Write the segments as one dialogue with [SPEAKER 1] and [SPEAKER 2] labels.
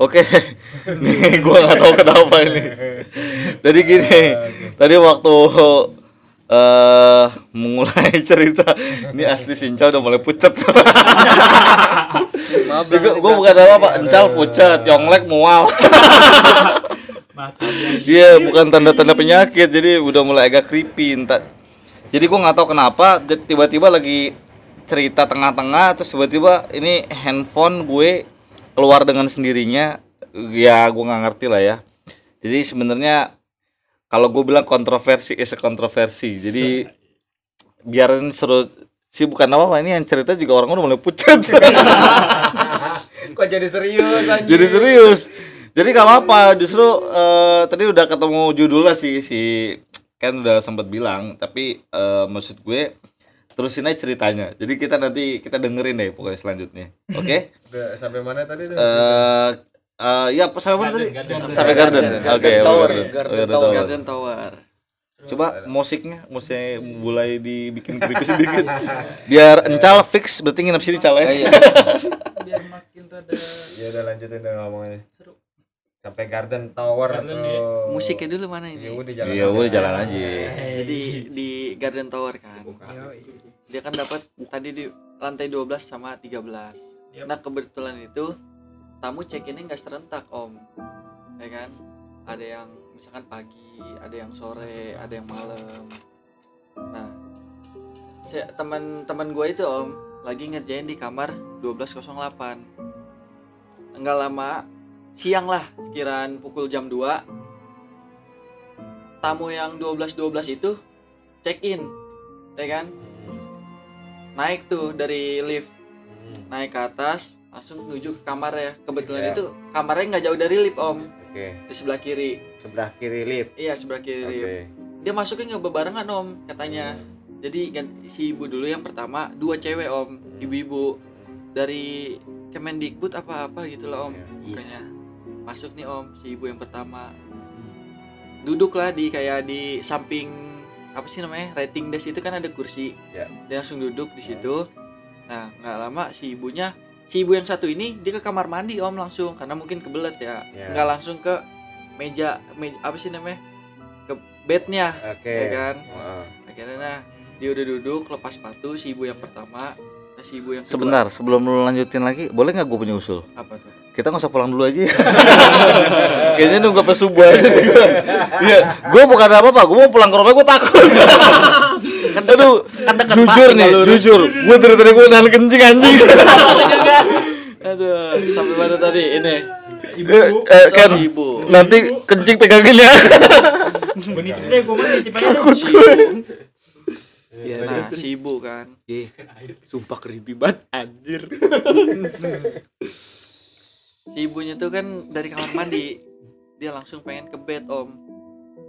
[SPEAKER 1] Oke, nih gue nggak tahu kenapa ini. Jadi gini, tadi waktu eh mulai cerita, ini asli Sinca udah mulai pucet.
[SPEAKER 2] Maaf
[SPEAKER 1] gue bukan apa apa, encal pucet, yonglek mual. Iya, bukan tanda-tanda penyakit, jadi udah mulai agak creepy. Entah. Jadi gue nggak tahu kenapa, tiba-tiba lagi cerita tengah-tengah, terus tiba-tiba ini handphone gue keluar dengan sendirinya. Ya, gue nggak ngerti lah ya. Jadi sebenarnya kalau gue bilang kontroversi is a kontroversi. Jadi biarin seru sih bukan apa-apa ini yang cerita juga orang udah mulai pucat.
[SPEAKER 2] Kok jadi serius anjir?
[SPEAKER 1] jadi serius jadi gak apa-apa justru eh, tadi udah ketemu judulnya sih si Ken udah sempat bilang tapi eh, maksud gue terusin aja ceritanya jadi kita nanti kita dengerin deh pokoknya selanjutnya oke
[SPEAKER 2] Udah sampai mana tadi
[SPEAKER 1] eh eh, ya sampai mana tadi
[SPEAKER 3] Garden,
[SPEAKER 1] sampai garden oke
[SPEAKER 2] Garden Tower,
[SPEAKER 1] Garden.
[SPEAKER 2] Garden
[SPEAKER 1] Garden
[SPEAKER 2] Tower.
[SPEAKER 4] Garden Tower.
[SPEAKER 1] coba musiknya musiknya mulai dibikin creepy sedikit biar encal fix berarti nginep sini cal ya
[SPEAKER 4] Iya.
[SPEAKER 3] biar makin rada
[SPEAKER 2] Ya udah lanjutin udah ngomongnya.
[SPEAKER 3] seru
[SPEAKER 2] Sampai Garden Tower
[SPEAKER 3] Garden,
[SPEAKER 2] tuh.
[SPEAKER 3] ya.
[SPEAKER 4] Musiknya dulu mana
[SPEAKER 2] Ya
[SPEAKER 4] ini?
[SPEAKER 2] udah jalan.
[SPEAKER 1] iya udah jalan aja
[SPEAKER 4] Jadi di Garden Tower kan.
[SPEAKER 3] Yoi.
[SPEAKER 4] Dia kan dapat tadi di lantai 12 sama 13.
[SPEAKER 3] Yap.
[SPEAKER 4] Nah, kebetulan itu tamu check-innya nggak serentak, Om. Ya kan? Ada yang misalkan pagi, ada yang sore, ada yang malam. Nah, teman-teman gue itu, Om, lagi ngerjain di kamar 1208. Enggak lama, siang lah, kiraan pukul jam 2. Tamu yang 12-12 itu check in, ya kan? Naik tuh dari lift,
[SPEAKER 2] Hmm,
[SPEAKER 4] naik ke atas, langsung menuju ke kamar ya. Kebetulan
[SPEAKER 2] Iya.
[SPEAKER 4] itu kamarnya nggak jauh dari lift, Om,
[SPEAKER 2] Oke.
[SPEAKER 4] di sebelah kiri.
[SPEAKER 2] Sebelah kiri lift.
[SPEAKER 4] Iya, sebelah kiri
[SPEAKER 2] Oke.
[SPEAKER 4] lift. Dia masuknya nggak bebarengan, Om, katanya. Jadi ganti- si ibu dulu yang pertama, dua cewek, Om, ibu-ibu dari Kemendikbud apa-apa gitu lah, Om.
[SPEAKER 2] Iya.
[SPEAKER 4] Bukannya masuk nih, Om, si ibu yang pertama. Duduklah di kayak di samping apa sih namanya? rating desk itu kan ada kursi.
[SPEAKER 2] Ya.
[SPEAKER 4] Dia langsung duduk di situ. Nah, nggak lama si ibunya si ibu yang satu ini dia ke kamar mandi om langsung karena mungkin kebelet ya
[SPEAKER 2] Ya.
[SPEAKER 4] nggak langsung ke meja, meja apa sih namanya ke bednya
[SPEAKER 2] Oke.
[SPEAKER 4] ya kan
[SPEAKER 2] Heeh.
[SPEAKER 4] akhirnya nah dia udah duduk lepas sepatu si ibu yang pertama nah si ibu yang kedua
[SPEAKER 1] sebentar sebelum lu lanjutin lagi boleh nggak gue punya usul
[SPEAKER 4] apa tuh
[SPEAKER 1] kita nggak usah pulang dulu aja. Ya. kayaknya nunggu sampai subuh aja. Iya gue bukan apa apa gue mau pulang ke rumah gue takut.
[SPEAKER 4] Kan
[SPEAKER 1] aduh
[SPEAKER 4] kan deket
[SPEAKER 1] jujur nih jujur. Gue dari tadi gue nahan kencing anjing.
[SPEAKER 4] Aduh sampai mana tadi? Ini.
[SPEAKER 1] Eh, eh, Ken
[SPEAKER 4] si ibu.
[SPEAKER 1] nanti kencing pegangin ya.
[SPEAKER 3] Deh gue
[SPEAKER 4] ibu.
[SPEAKER 2] Iya,
[SPEAKER 4] nah si ibu kan.
[SPEAKER 5] Sumpah creepy banget anjir.
[SPEAKER 4] Si ibunya tuh kan dari kamar mandi dia langsung pengen ke bed om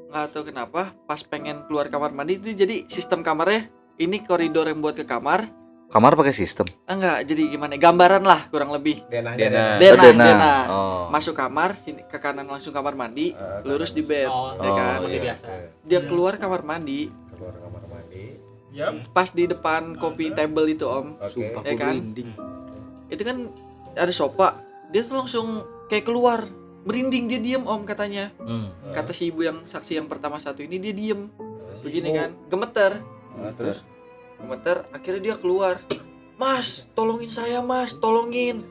[SPEAKER 4] nggak tahu kenapa pas pengen keluar kamar mandi itu jadi sistem kamarnya ini koridor yang buat ke kamar
[SPEAKER 1] kamar pakai sistem
[SPEAKER 4] enggak jadi gimana gambaran lah kurang lebih
[SPEAKER 2] Denahnya
[SPEAKER 1] Dena
[SPEAKER 4] Dena,
[SPEAKER 1] Oh, Dena.
[SPEAKER 4] Dena.
[SPEAKER 1] oh
[SPEAKER 4] masuk kamar sini ke kanan langsung kamar mandi
[SPEAKER 2] Eh,
[SPEAKER 4] lurus
[SPEAKER 2] kanan.
[SPEAKER 4] di bed
[SPEAKER 3] Oh,
[SPEAKER 4] ya kan
[SPEAKER 1] oh,
[SPEAKER 3] iya. biasa.
[SPEAKER 4] dia keluar kamar mandi
[SPEAKER 2] Keluar kamar mandi.
[SPEAKER 3] Yap.
[SPEAKER 4] pas di depan kopi table itu om
[SPEAKER 2] Oke.
[SPEAKER 5] Sumpah
[SPEAKER 4] Ya kan? itu kan ada sofa dia tuh langsung kayak keluar merinding dia diem om katanya.
[SPEAKER 1] Hmm.
[SPEAKER 4] kata si ibu yang saksi yang pertama satu ini dia diem.
[SPEAKER 2] Si
[SPEAKER 4] begini
[SPEAKER 2] ibu.
[SPEAKER 4] kan gemeter.
[SPEAKER 2] Ah, terus?
[SPEAKER 4] Gemeter akhirnya dia keluar. Mas tolongin saya mas tolongin.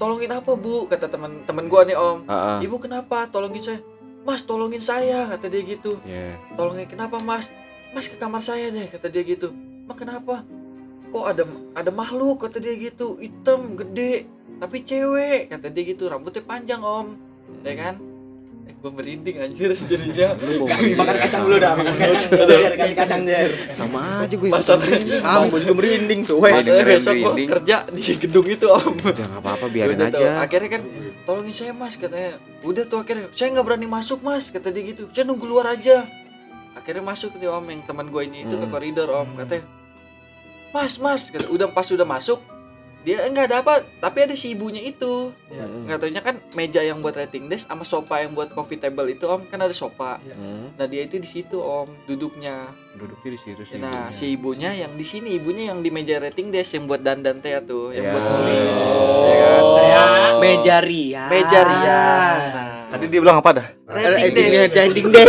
[SPEAKER 4] Tolongin apa bu? kata teman teman gua nih om.
[SPEAKER 5] Ah, ah.
[SPEAKER 4] ibu kenapa? Tolongin saya. Mas tolongin saya kata dia gitu.
[SPEAKER 5] Iya.
[SPEAKER 4] tolongin kenapa mas? Mas ke kamar saya deh kata dia gitu. Mak kenapa kok ada ada makhluk kata dia gitu hitam gede tapi cewek kata dia gitu rambutnya panjang om ya kan eh gua merinding anjir jadinya
[SPEAKER 3] Makan kacang dulu dah, makan kacang. Biar kasih kacang der.
[SPEAKER 5] sama aja gue.
[SPEAKER 4] Masa
[SPEAKER 5] sama gue juga merinding tuh. Weh.
[SPEAKER 4] Masalahnya
[SPEAKER 1] dengerin
[SPEAKER 4] besok
[SPEAKER 1] merinding.
[SPEAKER 4] kerja di gedung itu om
[SPEAKER 5] Udah enggak apa-apa biarin
[SPEAKER 4] tuh,
[SPEAKER 5] aja.
[SPEAKER 4] akhirnya kan tolongin saya mas katanya udah tuh akhirnya saya nggak berani masuk mas kata dia gitu saya nunggu luar aja akhirnya masuk nih om yang teman gue ini itu ke
[SPEAKER 5] Hmm.
[SPEAKER 4] koridor om katanya mas mas kata, udah pas udah masuk dia enggak ada apa tapi ada si ibunya itu
[SPEAKER 3] Ya.
[SPEAKER 5] Hmm.
[SPEAKER 4] nggak taunya kan meja yang buat rating desk sama sofa yang buat coffee table itu om kan ada sofa
[SPEAKER 5] Hmm.
[SPEAKER 4] nah dia itu di situ om duduknya
[SPEAKER 5] Duduknya di situ sih.
[SPEAKER 4] nah
[SPEAKER 5] ibunya.
[SPEAKER 4] si ibunya yang di sini ibunya yang di meja rating desk yang buat dandan teh tuh yang
[SPEAKER 5] Ya.
[SPEAKER 4] buat nulis
[SPEAKER 1] Oh.
[SPEAKER 4] ya kan
[SPEAKER 3] Ya.
[SPEAKER 6] Meja rias.
[SPEAKER 4] meja rias nah
[SPEAKER 1] Tadi dia bilang apa dah?
[SPEAKER 4] rating
[SPEAKER 6] Ending
[SPEAKER 4] deh
[SPEAKER 6] ending deh.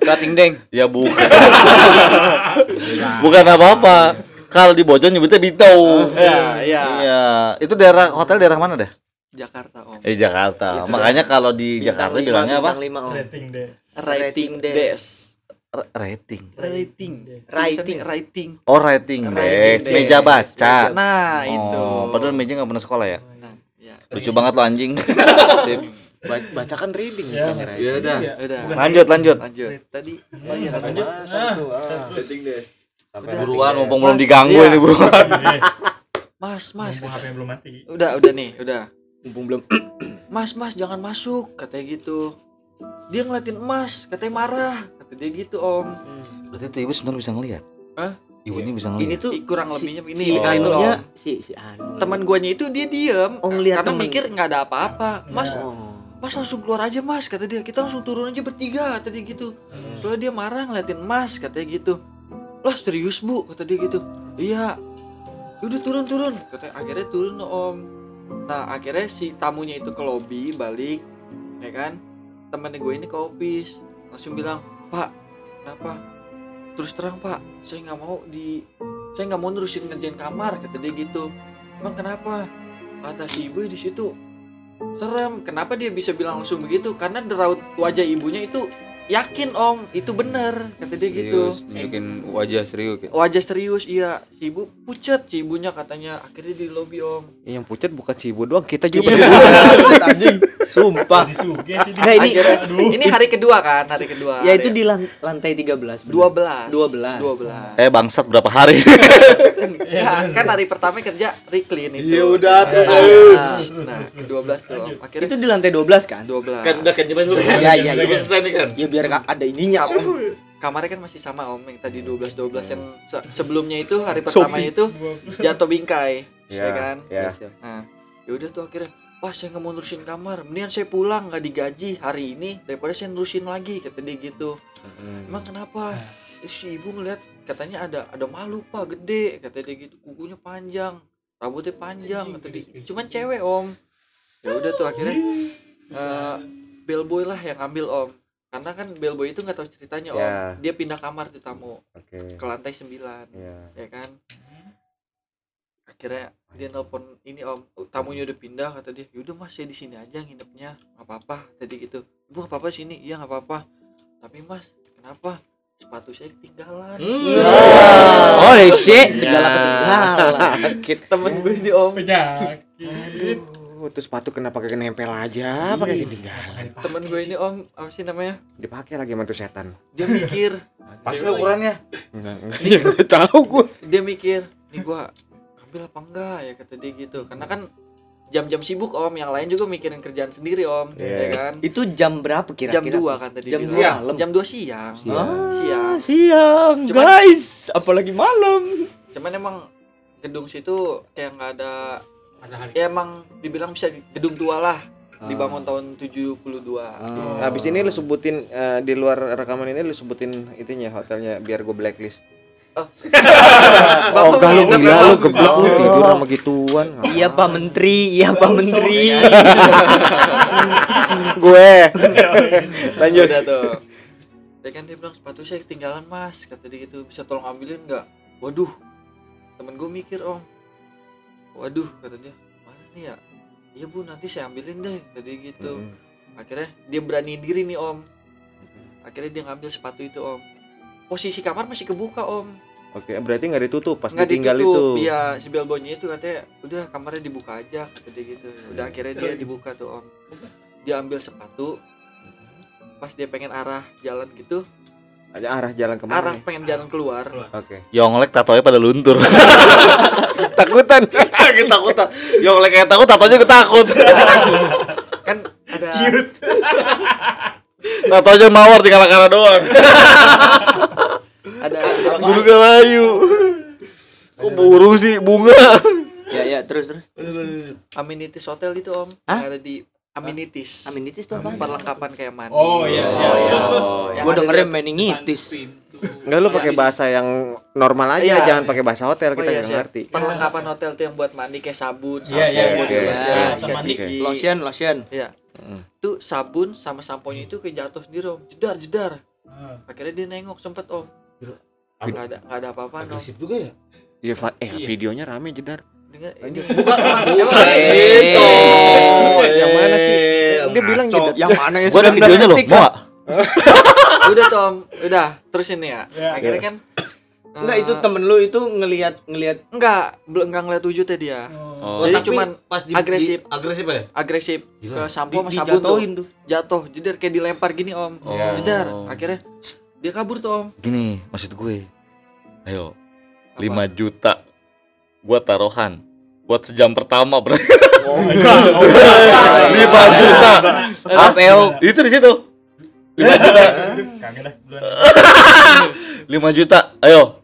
[SPEAKER 5] Cutting deng.
[SPEAKER 1] Ya bukan. bukan apa-apa. Kalau di Bojon nyebutnya Bito.
[SPEAKER 4] ya ya
[SPEAKER 1] Iya. Itu daerah hotel daerah mana dah?
[SPEAKER 4] Jakarta om
[SPEAKER 1] Eh Jakarta. Makanya kalau di Jakarta bilangnya apa?
[SPEAKER 6] Bintang lima, Om.
[SPEAKER 3] Rating deh.
[SPEAKER 4] rating
[SPEAKER 6] Rating
[SPEAKER 4] des
[SPEAKER 1] rating.
[SPEAKER 4] rating
[SPEAKER 6] Rating.
[SPEAKER 4] Tulisannya rating
[SPEAKER 1] Oh rating
[SPEAKER 4] Rating
[SPEAKER 1] desk. Meja baca.
[SPEAKER 4] nah itu
[SPEAKER 1] Oh, padahal meja nggak pernah sekolah ya.
[SPEAKER 4] nah ya
[SPEAKER 1] Lucu banget lo anjing. Sip.
[SPEAKER 6] Ba- Bacakan reading
[SPEAKER 3] Ya,
[SPEAKER 6] rating.
[SPEAKER 1] Iya
[SPEAKER 3] iya.
[SPEAKER 4] udah
[SPEAKER 1] Lanjut lanjut.
[SPEAKER 4] lanjut tadi oh iya
[SPEAKER 3] lanjut.
[SPEAKER 4] lanjut
[SPEAKER 3] Nah,
[SPEAKER 6] Terus.
[SPEAKER 2] Rating deh. Sampai
[SPEAKER 1] Buruan mumpung belum diganggu
[SPEAKER 4] Iya.
[SPEAKER 1] ini buruan.
[SPEAKER 4] mas mas
[SPEAKER 3] Mumpung HP belum mati.
[SPEAKER 4] udah udah nih udah
[SPEAKER 6] Mumpung belum
[SPEAKER 4] mas mas jangan masuk katanya gitu dia ngeliatin emas katanya marah kata dia gitu om
[SPEAKER 1] Berarti tuh ibu sebenarnya bisa ngelihat.
[SPEAKER 4] Hah?
[SPEAKER 1] Ibunya bisa
[SPEAKER 6] ini
[SPEAKER 1] ngelihat.
[SPEAKER 6] tuh
[SPEAKER 4] kurang
[SPEAKER 6] si-
[SPEAKER 4] lebihnya
[SPEAKER 6] si
[SPEAKER 4] ini ini itu
[SPEAKER 6] anunya
[SPEAKER 4] om
[SPEAKER 6] si si anu.
[SPEAKER 4] teman guanya itu dia diem
[SPEAKER 6] Oh, ngeliat
[SPEAKER 4] karena
[SPEAKER 6] temen.
[SPEAKER 4] mikir nggak ada apa-apa mas
[SPEAKER 3] Ya.
[SPEAKER 6] Oh.
[SPEAKER 4] mas langsung keluar aja mas kata dia kita langsung turun aja bertiga kata dia gitu soalnya dia marah ngeliatin mas katanya gitu lah serius bu? Kata dia gitu. Iya. Udah turun turun. Katanya akhirnya turun om. Nah akhirnya si tamunya itu ke lobby balik ya kan? Temannya gue ini ke office langsung bilang pak kenapa? Terus terang pak saya nggak mau di saya nggak mau nerusin ngerjain kamar kata dia gitu. Emang kenapa? Kata si ibu di situ serem. Kenapa dia bisa bilang langsung begitu? Karena di raut wajah ibunya itu yakin om. Itu bener kata dia gitu.
[SPEAKER 5] nunjukin wajah serius gitu.
[SPEAKER 4] wajah serius iya. Si ibu pucat si ibunya katanya. Akhirnya di lobby om.
[SPEAKER 5] Yang pucat bukan si ibu doang, kita juga
[SPEAKER 4] Iya.
[SPEAKER 5] pada
[SPEAKER 6] Anjing. Sumpah. Nggak, ini-
[SPEAKER 3] aduh.
[SPEAKER 4] ini hari kedua kan hari kedua
[SPEAKER 6] Ya itu di lan- lantai 13. bener.
[SPEAKER 4] dua belas
[SPEAKER 6] Dua belas.
[SPEAKER 4] dua belas
[SPEAKER 1] Eh bangsat berapa hari?
[SPEAKER 4] ya kan hari pertama kerja reclean itu
[SPEAKER 1] Ya udah,
[SPEAKER 4] nah,
[SPEAKER 1] terus.
[SPEAKER 4] nah dua belas tuh om.
[SPEAKER 3] Lanjut.
[SPEAKER 4] akhirnya
[SPEAKER 6] Itu di lantai 12 kan?
[SPEAKER 4] dua belas
[SPEAKER 1] Kan udah kan jebak dulu.
[SPEAKER 6] Iya, iya, iya.
[SPEAKER 1] Udah selesai nih kan.
[SPEAKER 6] Ya biar ada ininya. Om.
[SPEAKER 4] kamarnya kan masih sama om yang tadi 12 12 yang se- sebelumnya itu hari pertama itu jatuh bingkai ya kan
[SPEAKER 2] Ya.
[SPEAKER 4] nah yaudah tuh akhirnya wah saya nggak mau nerusin kamar mendingan saya pulang nggak digaji hari ini daripada saya nerusin lagi kata dia gitu. Emang kenapa? Terus si ibu ngeliat katanya ada ada malu pak gede kata dia gitu. Kukunya panjang rambutnya panjang kata dia cuman cewek om. Ya udah tuh akhirnya eh bellboy lah yang ambil om. Karena kan bellboy itu nggak tahu ceritanya om.
[SPEAKER 2] Ya.
[SPEAKER 4] dia pindah kamar tuh tamu.
[SPEAKER 2] Oke.
[SPEAKER 4] ke lantai 9
[SPEAKER 2] Ya.
[SPEAKER 4] ya kan akhirnya dia nelpon ini om tamunya udah pindah kata dia. Yaudah mas saya di sini aja nginepnya nggak apa-apa tadi gitu. Ibu nggak apa-apa sini. Iya nggak apa-apa. Tapi mas kenapa? Sepatu saya ketinggalan.
[SPEAKER 6] Oh, shit, segala ketinggalan.
[SPEAKER 4] temen gue ini om.
[SPEAKER 3] Penyakit.
[SPEAKER 5] Aduh, terus sepatu kenapa kagak nempel aja? Pakai ketinggalan.
[SPEAKER 4] temen gue ini om apa sih namanya?
[SPEAKER 5] Dipakai lagi mantu setan.
[SPEAKER 4] dia mikir.
[SPEAKER 1] Pas ukurannya.
[SPEAKER 5] Enggak, enggak. Ya enggak tahu gua.
[SPEAKER 4] dia mikir nih gua ambil apa enggak ya kata dia gitu karena kan jam-jam sibuk om yang lain juga mikirin kerjaan sendiri om
[SPEAKER 2] Iya.
[SPEAKER 4] ya kan
[SPEAKER 6] Itu jam berapa kira-kira?
[SPEAKER 4] jam 2 kan tadi
[SPEAKER 6] Jam
[SPEAKER 4] bilang.
[SPEAKER 6] siang.
[SPEAKER 4] jam 2 siang
[SPEAKER 6] Ah,
[SPEAKER 4] Siang.
[SPEAKER 6] siang,
[SPEAKER 4] Cuman-
[SPEAKER 6] guys. Apalagi malam.
[SPEAKER 4] cuman emang gedung situ kayak nggak ada
[SPEAKER 3] Ada hari.
[SPEAKER 4] ya emang dibilang bisa gedung tua lah dibangun
[SPEAKER 6] Ah.
[SPEAKER 4] tahun 72
[SPEAKER 5] Habis ini lu sebutin eh, di luar rekaman ini lu sebutin itunya hotelnya biar gue blacklist.
[SPEAKER 4] Bapak
[SPEAKER 5] Oh, gak lu gila lu geblek lu tidur sama gituan.
[SPEAKER 6] Iya Pak Menteri, iya Pak Menteri.
[SPEAKER 5] gue.
[SPEAKER 4] lanjut. Udah tuh. Ya kan dia bilang sepatu saya ketinggalan mas. Kata dia gitu. Bisa tolong ambilin nggak? Waduh. Temen gue mikir om. Waduh kata dia. Mana nih ya? Iya bu nanti saya ambilin deh. Kata dia gitu.
[SPEAKER 5] Mm.
[SPEAKER 4] akhirnya dia berani diri nih om. Akhirnya dia ngambil sepatu itu om. Posisi kamar masih kebuka om
[SPEAKER 5] Oke, berarti nggak ditutup pas
[SPEAKER 4] nggak
[SPEAKER 5] ditinggal
[SPEAKER 4] ditutup
[SPEAKER 5] itu.
[SPEAKER 4] iya si bellboynya itu katanya udah kamarnya dibuka aja kata dia gitu udah akhirnya dia dibuka tuh om dia ambil sepatu pas dia pengen arah jalan gitu
[SPEAKER 5] Ada arah jalan ke mana
[SPEAKER 4] arah
[SPEAKER 5] nih?
[SPEAKER 4] pengen jalan keluar
[SPEAKER 5] Oke.
[SPEAKER 1] Yonglek tatonya pada luntur.
[SPEAKER 5] Takutan.
[SPEAKER 1] Sakit takut. Yonglek kayak takut tatonya ketakut.
[SPEAKER 4] kan ada
[SPEAKER 1] Tatonya mawar tinggal karena doang.
[SPEAKER 4] ada
[SPEAKER 1] Bulu galayu. Kok burung sih bunga?
[SPEAKER 6] ya ya terus terus.
[SPEAKER 4] amenities hotel itu om
[SPEAKER 6] Hah?
[SPEAKER 4] ada di amenities
[SPEAKER 6] Amenities tuh apa?
[SPEAKER 4] perlengkapan kayak mandi
[SPEAKER 3] Oh iya iya.
[SPEAKER 5] Oh,
[SPEAKER 3] iya.
[SPEAKER 5] iya.
[SPEAKER 3] Terus,
[SPEAKER 4] Yang
[SPEAKER 6] Gua
[SPEAKER 4] ada
[SPEAKER 6] dengerin meningitis.
[SPEAKER 5] Enggak lu pakai bahasa yang normal aja,
[SPEAKER 4] Iya.
[SPEAKER 5] jangan pakai bahasa hotel
[SPEAKER 4] Oh
[SPEAKER 5] kita
[SPEAKER 4] iya,
[SPEAKER 5] nggak ngerti.
[SPEAKER 4] perlengkapan hotel tuh yang buat mandi kayak sabun
[SPEAKER 3] Iya, iya,
[SPEAKER 4] sampo,
[SPEAKER 5] oke.
[SPEAKER 4] lotion.
[SPEAKER 6] Lotion, lotion.
[SPEAKER 5] Mm.
[SPEAKER 4] tuh sabun sama samponya itu kayak jatuh sendiri om jedar jedar
[SPEAKER 3] Ah.
[SPEAKER 4] akhirnya dia nengok sempet om? Nggak ada nggak ada apa-apa
[SPEAKER 2] Agresif juga ya?
[SPEAKER 5] Iya, eh
[SPEAKER 3] Iya.
[SPEAKER 5] videonya rame jedar.
[SPEAKER 4] Dengan, ini
[SPEAKER 5] Anjir.
[SPEAKER 4] bukan
[SPEAKER 1] gitu.
[SPEAKER 5] Yang mana sih? Dia bilang jedar.
[SPEAKER 6] Yang mana yang
[SPEAKER 1] Gua ada
[SPEAKER 6] 19
[SPEAKER 1] videonya loh, mau
[SPEAKER 4] udah tuh om udah terus ini ya
[SPEAKER 3] Iya.
[SPEAKER 4] akhirnya kan
[SPEAKER 6] Enggak, itu
[SPEAKER 4] eh,
[SPEAKER 6] temen lu itu ngelihat ngelihat
[SPEAKER 4] enggak belum enggak ngeliat wujudnya dia
[SPEAKER 3] Oh.
[SPEAKER 4] Jadi
[SPEAKER 2] tapi
[SPEAKER 4] cuman
[SPEAKER 2] pas di,
[SPEAKER 4] agresif.
[SPEAKER 2] di- agresif ya?
[SPEAKER 4] agresif ke
[SPEAKER 2] Gila.
[SPEAKER 4] sampo sama
[SPEAKER 6] di,
[SPEAKER 4] sabun tuh
[SPEAKER 6] tuh.
[SPEAKER 4] jatuh jedar kayak dilempar gini om
[SPEAKER 5] Iya.
[SPEAKER 4] jedar akhirnya dia kabur tuh om
[SPEAKER 1] Gini, maksud gue. Ayo,
[SPEAKER 4] Apa?
[SPEAKER 1] 5 juta buat taruhan buat sejam pertama, Bro.
[SPEAKER 3] Oh,
[SPEAKER 1] 5 juta.
[SPEAKER 6] APO.
[SPEAKER 1] Itu di situ. 5 juta. 5 juta. Ayo,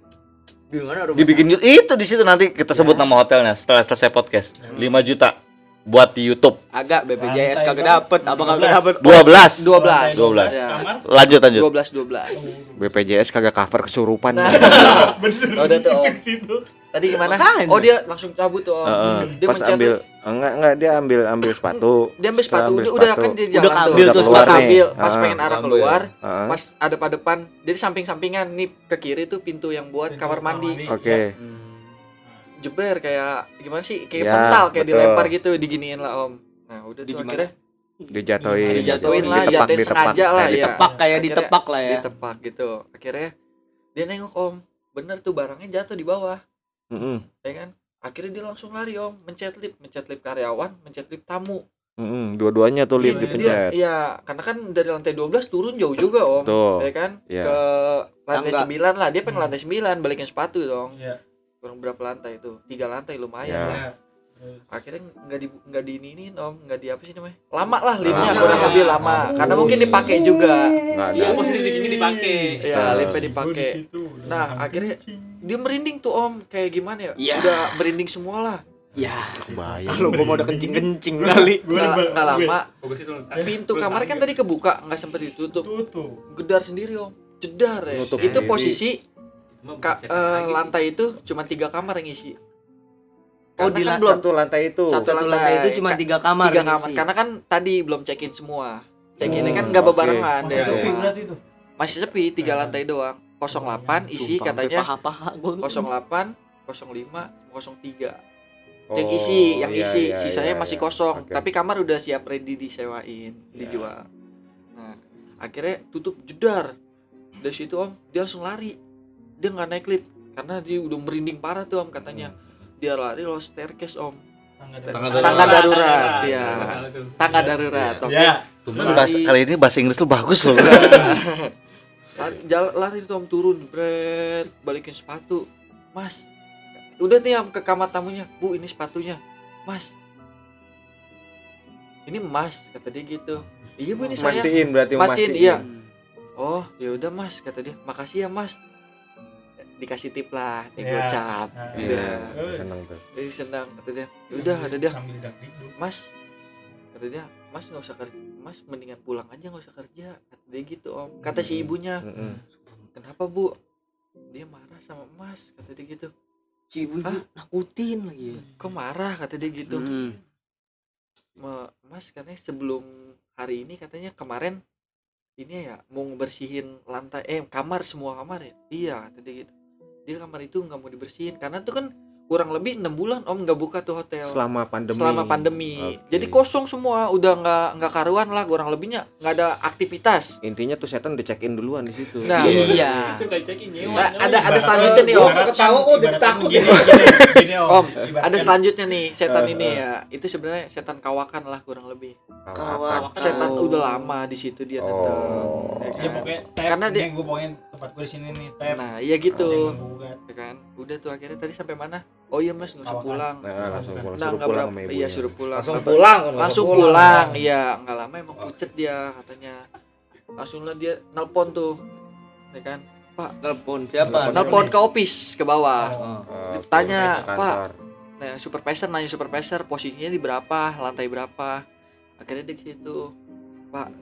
[SPEAKER 1] dibikin itu di situ nanti kita sebut nama hotelnya setelah selesai podcast. 5 juta buat di YouTube.
[SPEAKER 6] Agak BPJS kagak dapet, apa kagak dapet?
[SPEAKER 1] 12.
[SPEAKER 4] 12
[SPEAKER 1] 12.
[SPEAKER 4] Ya.
[SPEAKER 3] Kamar.
[SPEAKER 1] Lanjut lanjut.
[SPEAKER 4] 12 12
[SPEAKER 5] BPJS kagak cover kesurupan.
[SPEAKER 4] Nah,
[SPEAKER 3] Bener.
[SPEAKER 4] Oh, udah tuh, Om. Tadi gimana oh dia langsung cabut tuh om
[SPEAKER 5] Heeh.
[SPEAKER 4] Dia
[SPEAKER 5] Pas
[SPEAKER 4] mencet
[SPEAKER 5] ambil enggak enggak dia ambil ambil sepatu.
[SPEAKER 4] dia ambil sepatu
[SPEAKER 5] ambil
[SPEAKER 4] dia udah
[SPEAKER 5] sepatu.
[SPEAKER 4] kan dia
[SPEAKER 6] Udah
[SPEAKER 4] jalan tuh
[SPEAKER 6] ambil tuh
[SPEAKER 4] udah
[SPEAKER 6] sepatu.
[SPEAKER 4] ambil pas pengen arah keluar pas ada pada depan jadi samping-sampingan nih ke kiri tuh pintu yang buat kamar mandi
[SPEAKER 5] Oke.
[SPEAKER 4] Jeber kayak gimana sih kayak
[SPEAKER 5] Ya,
[SPEAKER 4] pental kayak
[SPEAKER 5] betul.
[SPEAKER 4] dilempar gitu diginiin lah om nah udah
[SPEAKER 6] Di
[SPEAKER 4] tuh akhirnya
[SPEAKER 5] Dijatuhin.
[SPEAKER 4] dijatuhin lah
[SPEAKER 5] Ditepak,
[SPEAKER 4] jatuhin
[SPEAKER 5] ditepak.
[SPEAKER 4] sengaja lah ya
[SPEAKER 5] ditepak.
[SPEAKER 6] Tepak kayak
[SPEAKER 4] Akhirnya
[SPEAKER 6] ditepak lah ya.
[SPEAKER 4] ditepak gitu akhirnya dia nengok om bener tuh barangnya jatuh di bawah
[SPEAKER 5] Heeh.
[SPEAKER 4] ya kan akhirnya dia langsung lari om mencet lip mencet lip karyawan mencet lip tamu
[SPEAKER 5] Heeh, dua-duanya tuh lift
[SPEAKER 4] Iya,
[SPEAKER 5] dipencet.
[SPEAKER 4] dia- iya karena kan dari lantai 12 turun jauh juga om
[SPEAKER 5] Tuh.
[SPEAKER 4] ya kan
[SPEAKER 5] Iya.
[SPEAKER 4] ke lantai
[SPEAKER 6] Tangga.
[SPEAKER 4] 9 lah dia pengen
[SPEAKER 3] Hmm.
[SPEAKER 4] lantai 9 balikin sepatu dong
[SPEAKER 3] Iya.
[SPEAKER 4] Kurang berapa lantai itu? Tiga lantai lumayan
[SPEAKER 5] Ya.
[SPEAKER 4] lah. Akhirnya nggak di nggak diinin om. Nggak di apa sih namanya? Lama lah liftnya
[SPEAKER 5] Lama.
[SPEAKER 4] kurang lebih lama. Karena mungkin dipakai juga.
[SPEAKER 5] Enggak ada.
[SPEAKER 3] Iya, positif ini dipakai.
[SPEAKER 4] ya liftnya dipakai.
[SPEAKER 3] Di
[SPEAKER 4] Nah, akhirnya dia merinding tuh om. Kayak gimana ya?
[SPEAKER 6] Iya.
[SPEAKER 4] udah merinding semua lah.
[SPEAKER 6] Ya, kalau gua mau udah kencing-kencing kali.
[SPEAKER 3] Gua
[SPEAKER 4] nggak
[SPEAKER 3] di-
[SPEAKER 4] nggak lama.
[SPEAKER 3] Oh,
[SPEAKER 4] pintu kamarnya kan tadi kebuka nggak sempet ditutup.
[SPEAKER 3] Tutup.
[SPEAKER 4] gedar sendiri om. Jedar ya.
[SPEAKER 5] Nutup
[SPEAKER 4] itu posisi ka- eh, lantai itu cuma tiga kamar yang isi
[SPEAKER 6] Oh,
[SPEAKER 4] Karena
[SPEAKER 6] di
[SPEAKER 4] kan belum
[SPEAKER 5] Satu lantai itu.
[SPEAKER 4] Satu
[SPEAKER 6] Satu lantai itu cuma
[SPEAKER 4] Ka-
[SPEAKER 6] tiga kamar.
[SPEAKER 4] tiga
[SPEAKER 6] yang
[SPEAKER 4] kamar
[SPEAKER 6] isi.
[SPEAKER 4] karena kan tadi belum check in semua check innya
[SPEAKER 5] Hmm,
[SPEAKER 4] kan nggak
[SPEAKER 5] oke.
[SPEAKER 4] bebarengan
[SPEAKER 3] Masih
[SPEAKER 4] dari
[SPEAKER 3] sepi berarti itu.
[SPEAKER 4] masih sepi tiga
[SPEAKER 3] Hmm.
[SPEAKER 4] lantai doang 08 isi katanya
[SPEAKER 6] paha-paha gua.
[SPEAKER 4] 08 05 03
[SPEAKER 5] Oh,
[SPEAKER 4] yang isi yang
[SPEAKER 5] iya,
[SPEAKER 4] isi
[SPEAKER 5] iya,
[SPEAKER 4] sisanya
[SPEAKER 5] iya,
[SPEAKER 4] masih
[SPEAKER 5] iya.
[SPEAKER 4] kosong
[SPEAKER 5] Oke.
[SPEAKER 4] tapi kamar udah siap ready disewain dijual nah akhirnya tutup jedar dari situ om dia langsung lari dia nggak naik lift. Karena dia udah merinding parah tuh om katanya. Dia lari lo staircase om.
[SPEAKER 3] Tangga
[SPEAKER 2] Tangga
[SPEAKER 3] darurat.
[SPEAKER 4] Tangga darurat, iya.
[SPEAKER 3] Tangga
[SPEAKER 4] darurat. Oke
[SPEAKER 3] Ya.
[SPEAKER 1] Bahasa, kali ini bahasa Inggris lu bagus loh.
[SPEAKER 4] lari, jal- lari tuh om turun. Bret balikin sepatu. Mas udah nih om ke kamar tamunya. Bu ini sepatunya. Mas. Ini mas kata dia gitu. Iya bu ini saya.
[SPEAKER 5] Mastiin berarti
[SPEAKER 4] Mastiin,
[SPEAKER 5] mastiin.
[SPEAKER 4] iya. oh ya udah mas kata dia. Makasih ya mas dikasih tip lah dia
[SPEAKER 3] Iya.
[SPEAKER 4] gocap
[SPEAKER 3] Nah,
[SPEAKER 5] Iya,
[SPEAKER 4] Udah.
[SPEAKER 5] seneng tuh.
[SPEAKER 4] jadi senang kata dia ya udah kata dia mas kata dia mas nggak usah kerja mas mendingan pulang aja nggak usah kerja kata dia gitu om kata si
[SPEAKER 5] Hmm.
[SPEAKER 4] ibunya
[SPEAKER 5] Heeh.
[SPEAKER 4] kenapa bu dia marah sama mas kata dia gitu
[SPEAKER 6] Si ibu ibu nakutin lagi.
[SPEAKER 4] kok marah kata dia gitu
[SPEAKER 6] Hmm.
[SPEAKER 4] "Ma- mas katanya sebelum hari ini katanya kemarin ini ya mau ngebersihin lantai eh kamar semua kamar ya iya kata dia gitu dia kamar itu nggak mau dibersihin. Karena tuh kan kurang lebih enam bulan om nggak buka tuh hotel
[SPEAKER 5] Selama pandemi.
[SPEAKER 4] selama pandemi
[SPEAKER 5] Oke.
[SPEAKER 4] jadi kosong semua udah nggak nggak karuan lah kurang lebihnya nggak ada aktivitas
[SPEAKER 5] Intinya tuh setan udah check in duluan di situ.
[SPEAKER 4] Nah,
[SPEAKER 6] Iya.
[SPEAKER 3] Itu cekin nyewa.
[SPEAKER 4] Nah, ada- ada selanjutnya nih, Om.
[SPEAKER 2] Ketawa kok jadi
[SPEAKER 3] ibaratkan
[SPEAKER 2] takut
[SPEAKER 3] gini, gini, gini,
[SPEAKER 4] Om, ada selanjutnya nih setan ini ya itu sebenarnya setan kawakan lah kurang lebih
[SPEAKER 5] Kawakan.
[SPEAKER 4] setan
[SPEAKER 6] Oh.
[SPEAKER 4] udah lama di situ dia tetap
[SPEAKER 5] Oh.
[SPEAKER 4] ya
[SPEAKER 3] Ya
[SPEAKER 4] kan?
[SPEAKER 3] pokoknya tap,
[SPEAKER 4] Karena dia-
[SPEAKER 3] gue pokoknya tempat gue di sini nih tap.
[SPEAKER 4] nah iya gitu
[SPEAKER 3] menggugat.
[SPEAKER 4] ya kan udah tuh akhirnya tadi sampai mana oh iya mas nggak usah pulang.
[SPEAKER 5] Nah, langsung pulang.
[SPEAKER 4] nah
[SPEAKER 5] Suruh pulang sama ibunya.
[SPEAKER 4] iya suruh pulang.
[SPEAKER 2] Langsung
[SPEAKER 4] Sampai-
[SPEAKER 2] pulang
[SPEAKER 4] langsung pulang. iya nggak lama emang pucet dia katanya. Langsung lah dia nelpon tuh ya kan?
[SPEAKER 6] Telepon siapa?
[SPEAKER 4] nelpon ke office ke bawah.
[SPEAKER 3] Oh.
[SPEAKER 5] Oh,
[SPEAKER 4] Tanya,
[SPEAKER 5] kantor.
[SPEAKER 4] Pak. nah supervisor nanya supervisor posisinya di berapa? Lantai berapa? Akhirnya dia ke situ pak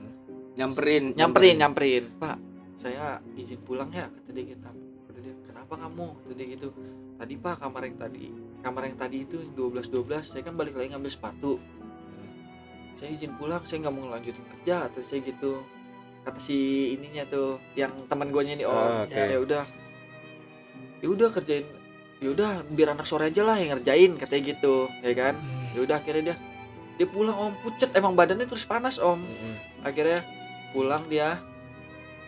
[SPEAKER 6] Nyamperin.
[SPEAKER 4] nyamperin. nyamperin. Pak saya izin pulang ya kata dia gitu. Kata dia kenapa kamu? Kata dia gitu tadi pak kamar yang tadi. Kamar yang tadi itu yang 12 12 saya kan balik lagi ngambil sepatu. Saya izin pulang saya nggak mau ngelanjutin kerja kata saya gitu. Kata si ininya tuh yang teman gue ini om.
[SPEAKER 5] Ah, oke.
[SPEAKER 4] ya udah. Ya udah kerjain. Ya udah biar anak sore aja lah yang ngerjain katanya gitu ya kan? Ya udah akhirnya dia dia pulang om. Pucet emang badannya terus panas om. Akhirnya pulang dia.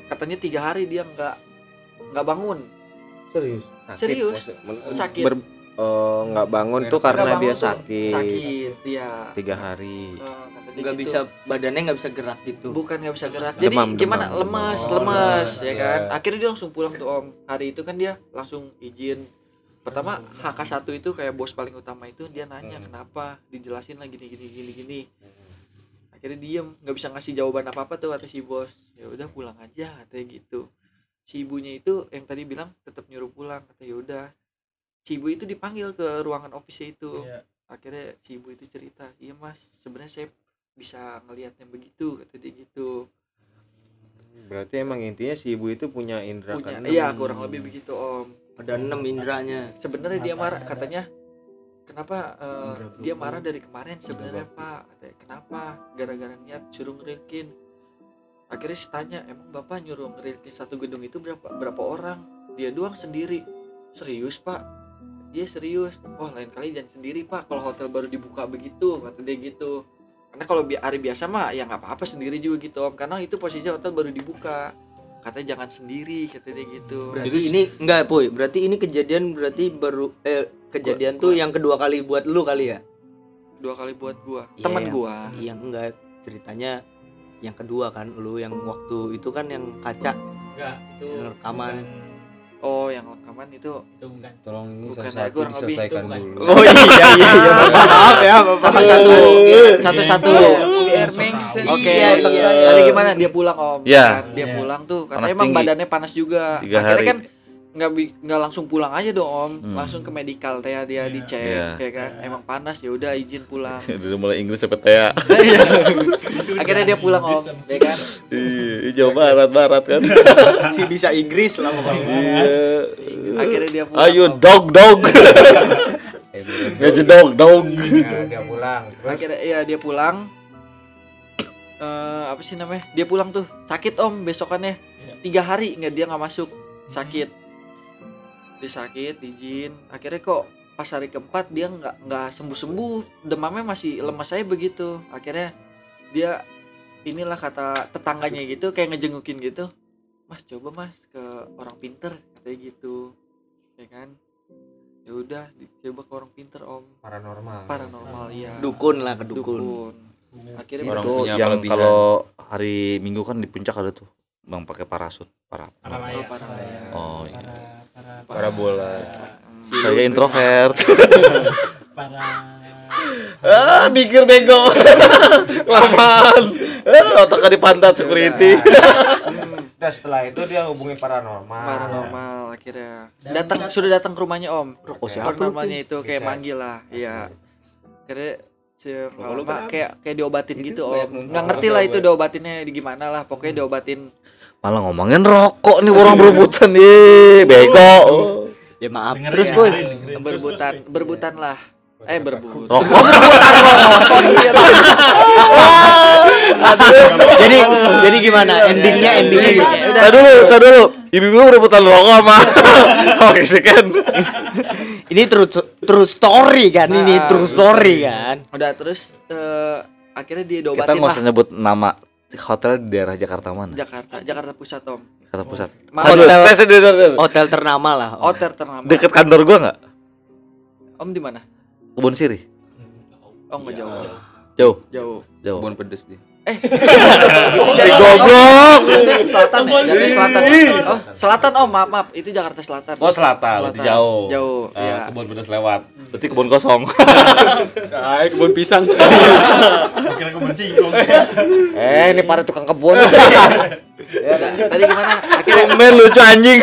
[SPEAKER 4] Katanya tiga hari dia nggak nggak bangun
[SPEAKER 2] Serius.
[SPEAKER 4] Serius?
[SPEAKER 5] maksud- men-
[SPEAKER 4] Sakit.
[SPEAKER 5] ber- eh, nggak bangun tuh karena dia
[SPEAKER 4] bangun tuh
[SPEAKER 5] sakit
[SPEAKER 4] sakit dia
[SPEAKER 5] tiga hari
[SPEAKER 4] dia
[SPEAKER 6] Nggak
[SPEAKER 4] gitu.
[SPEAKER 6] bisa badannya nggak bisa gerak gitu.
[SPEAKER 4] bukan nggak bisa gerak
[SPEAKER 5] Demam,
[SPEAKER 4] jadi
[SPEAKER 5] demam,
[SPEAKER 4] gimana
[SPEAKER 5] demam.
[SPEAKER 4] lemas
[SPEAKER 2] Oh,
[SPEAKER 4] lemas
[SPEAKER 2] lemas,
[SPEAKER 4] ya
[SPEAKER 2] iya.
[SPEAKER 4] kan akhirnya dia langsung pulang tuh om hari itu kan dia langsung izin pertama HK1 itu kayak bos paling utama itu dia nanya
[SPEAKER 2] Hmm.
[SPEAKER 4] kenapa dijelasin lah gini gini gini gini akhirnya diem nggak bisa ngasih jawaban apa apa tuh kata si bos ya udah pulang aja katanya gitu si ibunya itu yang tadi bilang tetap nyuruh pulang kata ya udah. Si ibu itu dipanggil ke ruangan office itu.
[SPEAKER 3] Iya.
[SPEAKER 4] akhirnya si ibu itu cerita iya mas sebenarnya saya bisa ngelihatnya begitu kata dia gitu.
[SPEAKER 5] Berarti emang intinya si ibu itu punya indera
[SPEAKER 4] punya
[SPEAKER 5] keenam.
[SPEAKER 4] iya kurang lebih begitu om.
[SPEAKER 6] Ada enam indranya.
[SPEAKER 4] sebenarnya dia marah
[SPEAKER 3] ada.
[SPEAKER 4] katanya kenapa eh,
[SPEAKER 3] Indra
[SPEAKER 4] dia marah dari kemarin sebenarnya pak? Katanya kenapa? Gara-gara niat suruh ngerilkin akhirnya si tanya emang bapak nyuruh ngerilkin satu gedung itu berapa berapa orang? Dia doang sendiri. Serius pak? Dia serius. Oh lain kali jangan sendiri pak kalau hotel baru dibuka begitu kata dia gitu. Karena kalau bi- hari biasa mah ya nggak apa-apa sendiri juga gitu om. Karena itu posisi hotel baru dibuka. Katanya jangan sendiri kata dia gitu.
[SPEAKER 6] Berarti ini enggak, Puy. Berarti ini kejadian berarti baru eh kejadian
[SPEAKER 4] Gua-
[SPEAKER 6] tuh
[SPEAKER 4] gua-
[SPEAKER 6] yang kedua kali buat lu kali ya?
[SPEAKER 4] dua kali buat gua.
[SPEAKER 6] Iya,
[SPEAKER 4] teman gua.
[SPEAKER 6] Yang enggak. Ceritanya yang kedua kan lu yang waktu itu kan yang kaca
[SPEAKER 3] Enggak, itu
[SPEAKER 6] Yang rekaman.
[SPEAKER 3] bukan-
[SPEAKER 4] oh yang rekaman itu
[SPEAKER 3] itu bukan.
[SPEAKER 2] Tolong ini
[SPEAKER 4] Bukan,
[SPEAKER 2] satu
[SPEAKER 4] kurang lebih
[SPEAKER 2] diselesaikan
[SPEAKER 3] itu bukan.
[SPEAKER 2] dulu.
[SPEAKER 6] Oh iya iya iya. Maaf ya, maaf.
[SPEAKER 4] satu satu satu satu oke
[SPEAKER 6] Iya, iya.
[SPEAKER 4] tadi gimana dia pulang om
[SPEAKER 1] Iya.
[SPEAKER 4] kan? dia
[SPEAKER 3] Iya.
[SPEAKER 4] pulang tuh karena
[SPEAKER 1] Panas
[SPEAKER 4] emang
[SPEAKER 1] tinggi.
[SPEAKER 4] badannya panas juga
[SPEAKER 1] Tiga
[SPEAKER 4] akhirnya
[SPEAKER 1] hari.
[SPEAKER 4] kan nggak bi- nggak langsung pulang aja dong om
[SPEAKER 1] Hmm.
[SPEAKER 4] langsung ke medical teh dia
[SPEAKER 3] Iya.
[SPEAKER 4] dicek
[SPEAKER 1] Iya.
[SPEAKER 4] ya kan emang panas ya udah izin pulang
[SPEAKER 1] Udah mulai Inggris sampai ya
[SPEAKER 4] akhirnya dia pulang om ya kan
[SPEAKER 1] Iya, Jawa Barat Barat kan.
[SPEAKER 6] Si bisa Inggris lah pokoknya.
[SPEAKER 1] Iya.
[SPEAKER 4] akhirnya dia pulang
[SPEAKER 1] Ayo dog dog. Ngaji dog dog.
[SPEAKER 2] Dia pulang.
[SPEAKER 4] Akhirnya iya dia pulang eh apa sih namanya dia pulang tuh sakit om besokannya
[SPEAKER 3] Iya.
[SPEAKER 4] tiga hari nggak dia nggak masuk sakit dia sakit izin akhirnya kok pas hari keempat dia nggak nggak sembuh sembuh demamnya masih lemas saya begitu akhirnya dia inilah kata tetangganya gitu kayak ngejengukin gitu mas coba mas ke orang pinter kayak gitu ya kan ya udah dicoba ke orang pinter om
[SPEAKER 2] paranormal.
[SPEAKER 4] paranormal ya
[SPEAKER 6] Dukun lah ke dukun.
[SPEAKER 4] dukun akhirnya
[SPEAKER 1] Orang
[SPEAKER 4] betul.
[SPEAKER 1] punya yang kalau hari Minggu kan di puncak ada tuh. Bang pakai parasut, para.
[SPEAKER 3] Para
[SPEAKER 4] Oh,
[SPEAKER 3] layar.
[SPEAKER 4] para layar.
[SPEAKER 1] Oh iya.
[SPEAKER 3] Para para
[SPEAKER 2] Parabola.
[SPEAKER 4] Hmm.
[SPEAKER 1] Saya introvert.
[SPEAKER 3] para
[SPEAKER 1] ah, mikir bego. Lamaan. Ah, otaknya di pantat security.
[SPEAKER 4] Hmm,
[SPEAKER 2] Udah setelah itu dia hubungi paranormal.
[SPEAKER 4] paranormal akhirnya
[SPEAKER 3] Dan
[SPEAKER 4] datang
[SPEAKER 3] kita-
[SPEAKER 4] sudah datang ke rumahnya om
[SPEAKER 6] Rokok siapa lu?
[SPEAKER 4] paranormalnya itu kayak
[SPEAKER 2] Bisa.
[SPEAKER 4] manggil lah iya lama
[SPEAKER 2] kan
[SPEAKER 4] kayak kayak diobatin
[SPEAKER 2] Itu
[SPEAKER 4] gitu om nggak ngerti lah itu diobatinnya di gimana lah pokoknya diobatin
[SPEAKER 1] Malah ngomongin rokok nih orang berebutan nih, bego.
[SPEAKER 6] Ya maaf. Terus
[SPEAKER 3] ya,
[SPEAKER 6] boy.
[SPEAKER 3] dengerin, dengerin. Terus,
[SPEAKER 4] berebutan
[SPEAKER 3] terus,
[SPEAKER 4] berebutan lah eh berebut
[SPEAKER 1] Rokok.
[SPEAKER 6] jadi jadi gimana? Endingnya endingnya
[SPEAKER 4] Iya,
[SPEAKER 6] gimana?
[SPEAKER 4] udah.
[SPEAKER 1] Tadi dulu, tadi dulu. Ibu-ibu berebutan rokok sama. Oke sih kan.
[SPEAKER 6] Ini true true story kan ini
[SPEAKER 4] Ah,
[SPEAKER 6] true story kan.
[SPEAKER 4] udah terus eh, akhirnya dia
[SPEAKER 1] Kita
[SPEAKER 4] diobatin
[SPEAKER 1] nggak
[SPEAKER 4] lah
[SPEAKER 1] usah nyebut nama hotel di daerah Jakarta mana?
[SPEAKER 4] Jakarta Jakarta Pusat om
[SPEAKER 1] Jakarta Pusat. Aduh,
[SPEAKER 6] Hotel-
[SPEAKER 1] dulu.
[SPEAKER 6] Hotel ternama lah.
[SPEAKER 4] hotel ternama
[SPEAKER 1] Deket kantor gua nggak?
[SPEAKER 4] om di mana
[SPEAKER 1] Kebun Siri.
[SPEAKER 4] oh nggak jauh
[SPEAKER 1] Jauh,
[SPEAKER 4] jauh
[SPEAKER 1] jauh.
[SPEAKER 7] Kebun pedes dia.
[SPEAKER 4] Eh
[SPEAKER 1] Si goblok.
[SPEAKER 4] Selatan ya Jakarta Selatan oh selatan om maaf maaf itu Jakarta Selatan
[SPEAKER 1] Oh selatan, berarti jauh.
[SPEAKER 4] jauh
[SPEAKER 1] Ah,
[SPEAKER 4] ya
[SPEAKER 1] kebun pedas lewat. Berarti kebun kosong.
[SPEAKER 7] Saya kebun pisang.
[SPEAKER 3] Kira kebun cingkong.
[SPEAKER 5] Eh, ini para tukang kebun. Ya lanjut.
[SPEAKER 4] tadi gimana akhirnya
[SPEAKER 1] Tumben lucu anjing.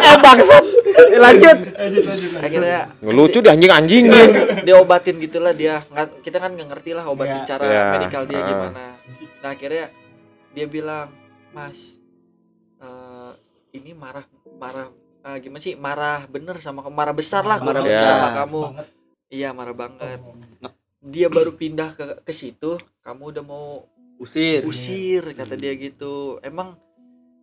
[SPEAKER 5] Eh bangsat. Lanjut.
[SPEAKER 4] akhirnya
[SPEAKER 5] Ngelucu di anjing-anjing.
[SPEAKER 4] dia obatin gitulah dia kita kan nggak ngerti lah obatin
[SPEAKER 3] Iya.
[SPEAKER 4] cara
[SPEAKER 5] Iya.
[SPEAKER 4] medikal dia
[SPEAKER 5] Ah.
[SPEAKER 4] gimana nah akhirnya dia bilang mas eh, ini marah marah eh, gimana sih marah bener sama kamu marah besar lah
[SPEAKER 3] Marah
[SPEAKER 5] besar.
[SPEAKER 4] sama kamu
[SPEAKER 3] Banget.
[SPEAKER 4] iya marah banget dia baru pindah ke ke situ kamu udah mau
[SPEAKER 6] Usir.
[SPEAKER 4] usir kata dia gitu emang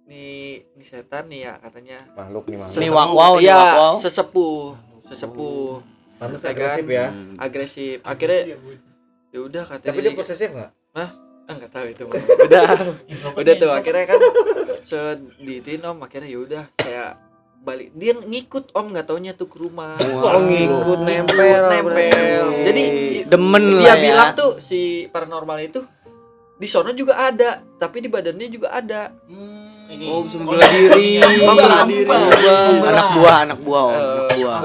[SPEAKER 4] nih nih setan nih ya katanya
[SPEAKER 5] Makhluk nih makhluk.
[SPEAKER 6] Nih, wak wow, nih,
[SPEAKER 4] ya
[SPEAKER 6] wow.
[SPEAKER 4] sesepuh sesepuh
[SPEAKER 2] Pantes
[SPEAKER 4] Ya kan?
[SPEAKER 2] agresif ya.
[SPEAKER 4] agresif akhirnya ya udah katanya
[SPEAKER 2] Tapi dia posesif nggak?
[SPEAKER 4] ah nggak tahu itu udah udah tuh akhirnya kan se diituin om akhirnya ya udah saya balik dia ngikut om nggak taunya tuh ke rumah
[SPEAKER 5] Kalau ngikut nempel.
[SPEAKER 4] nempel jadi
[SPEAKER 6] Demen
[SPEAKER 4] dia
[SPEAKER 6] lah ya.
[SPEAKER 4] bilang tuh si paranormal itu di sono juga ada tapi di badannya juga ada
[SPEAKER 6] Oh, bisa membelah diri.
[SPEAKER 4] Membelah diri.
[SPEAKER 6] Anak buah, anak buah, om. anak
[SPEAKER 4] Eh,
[SPEAKER 6] buah.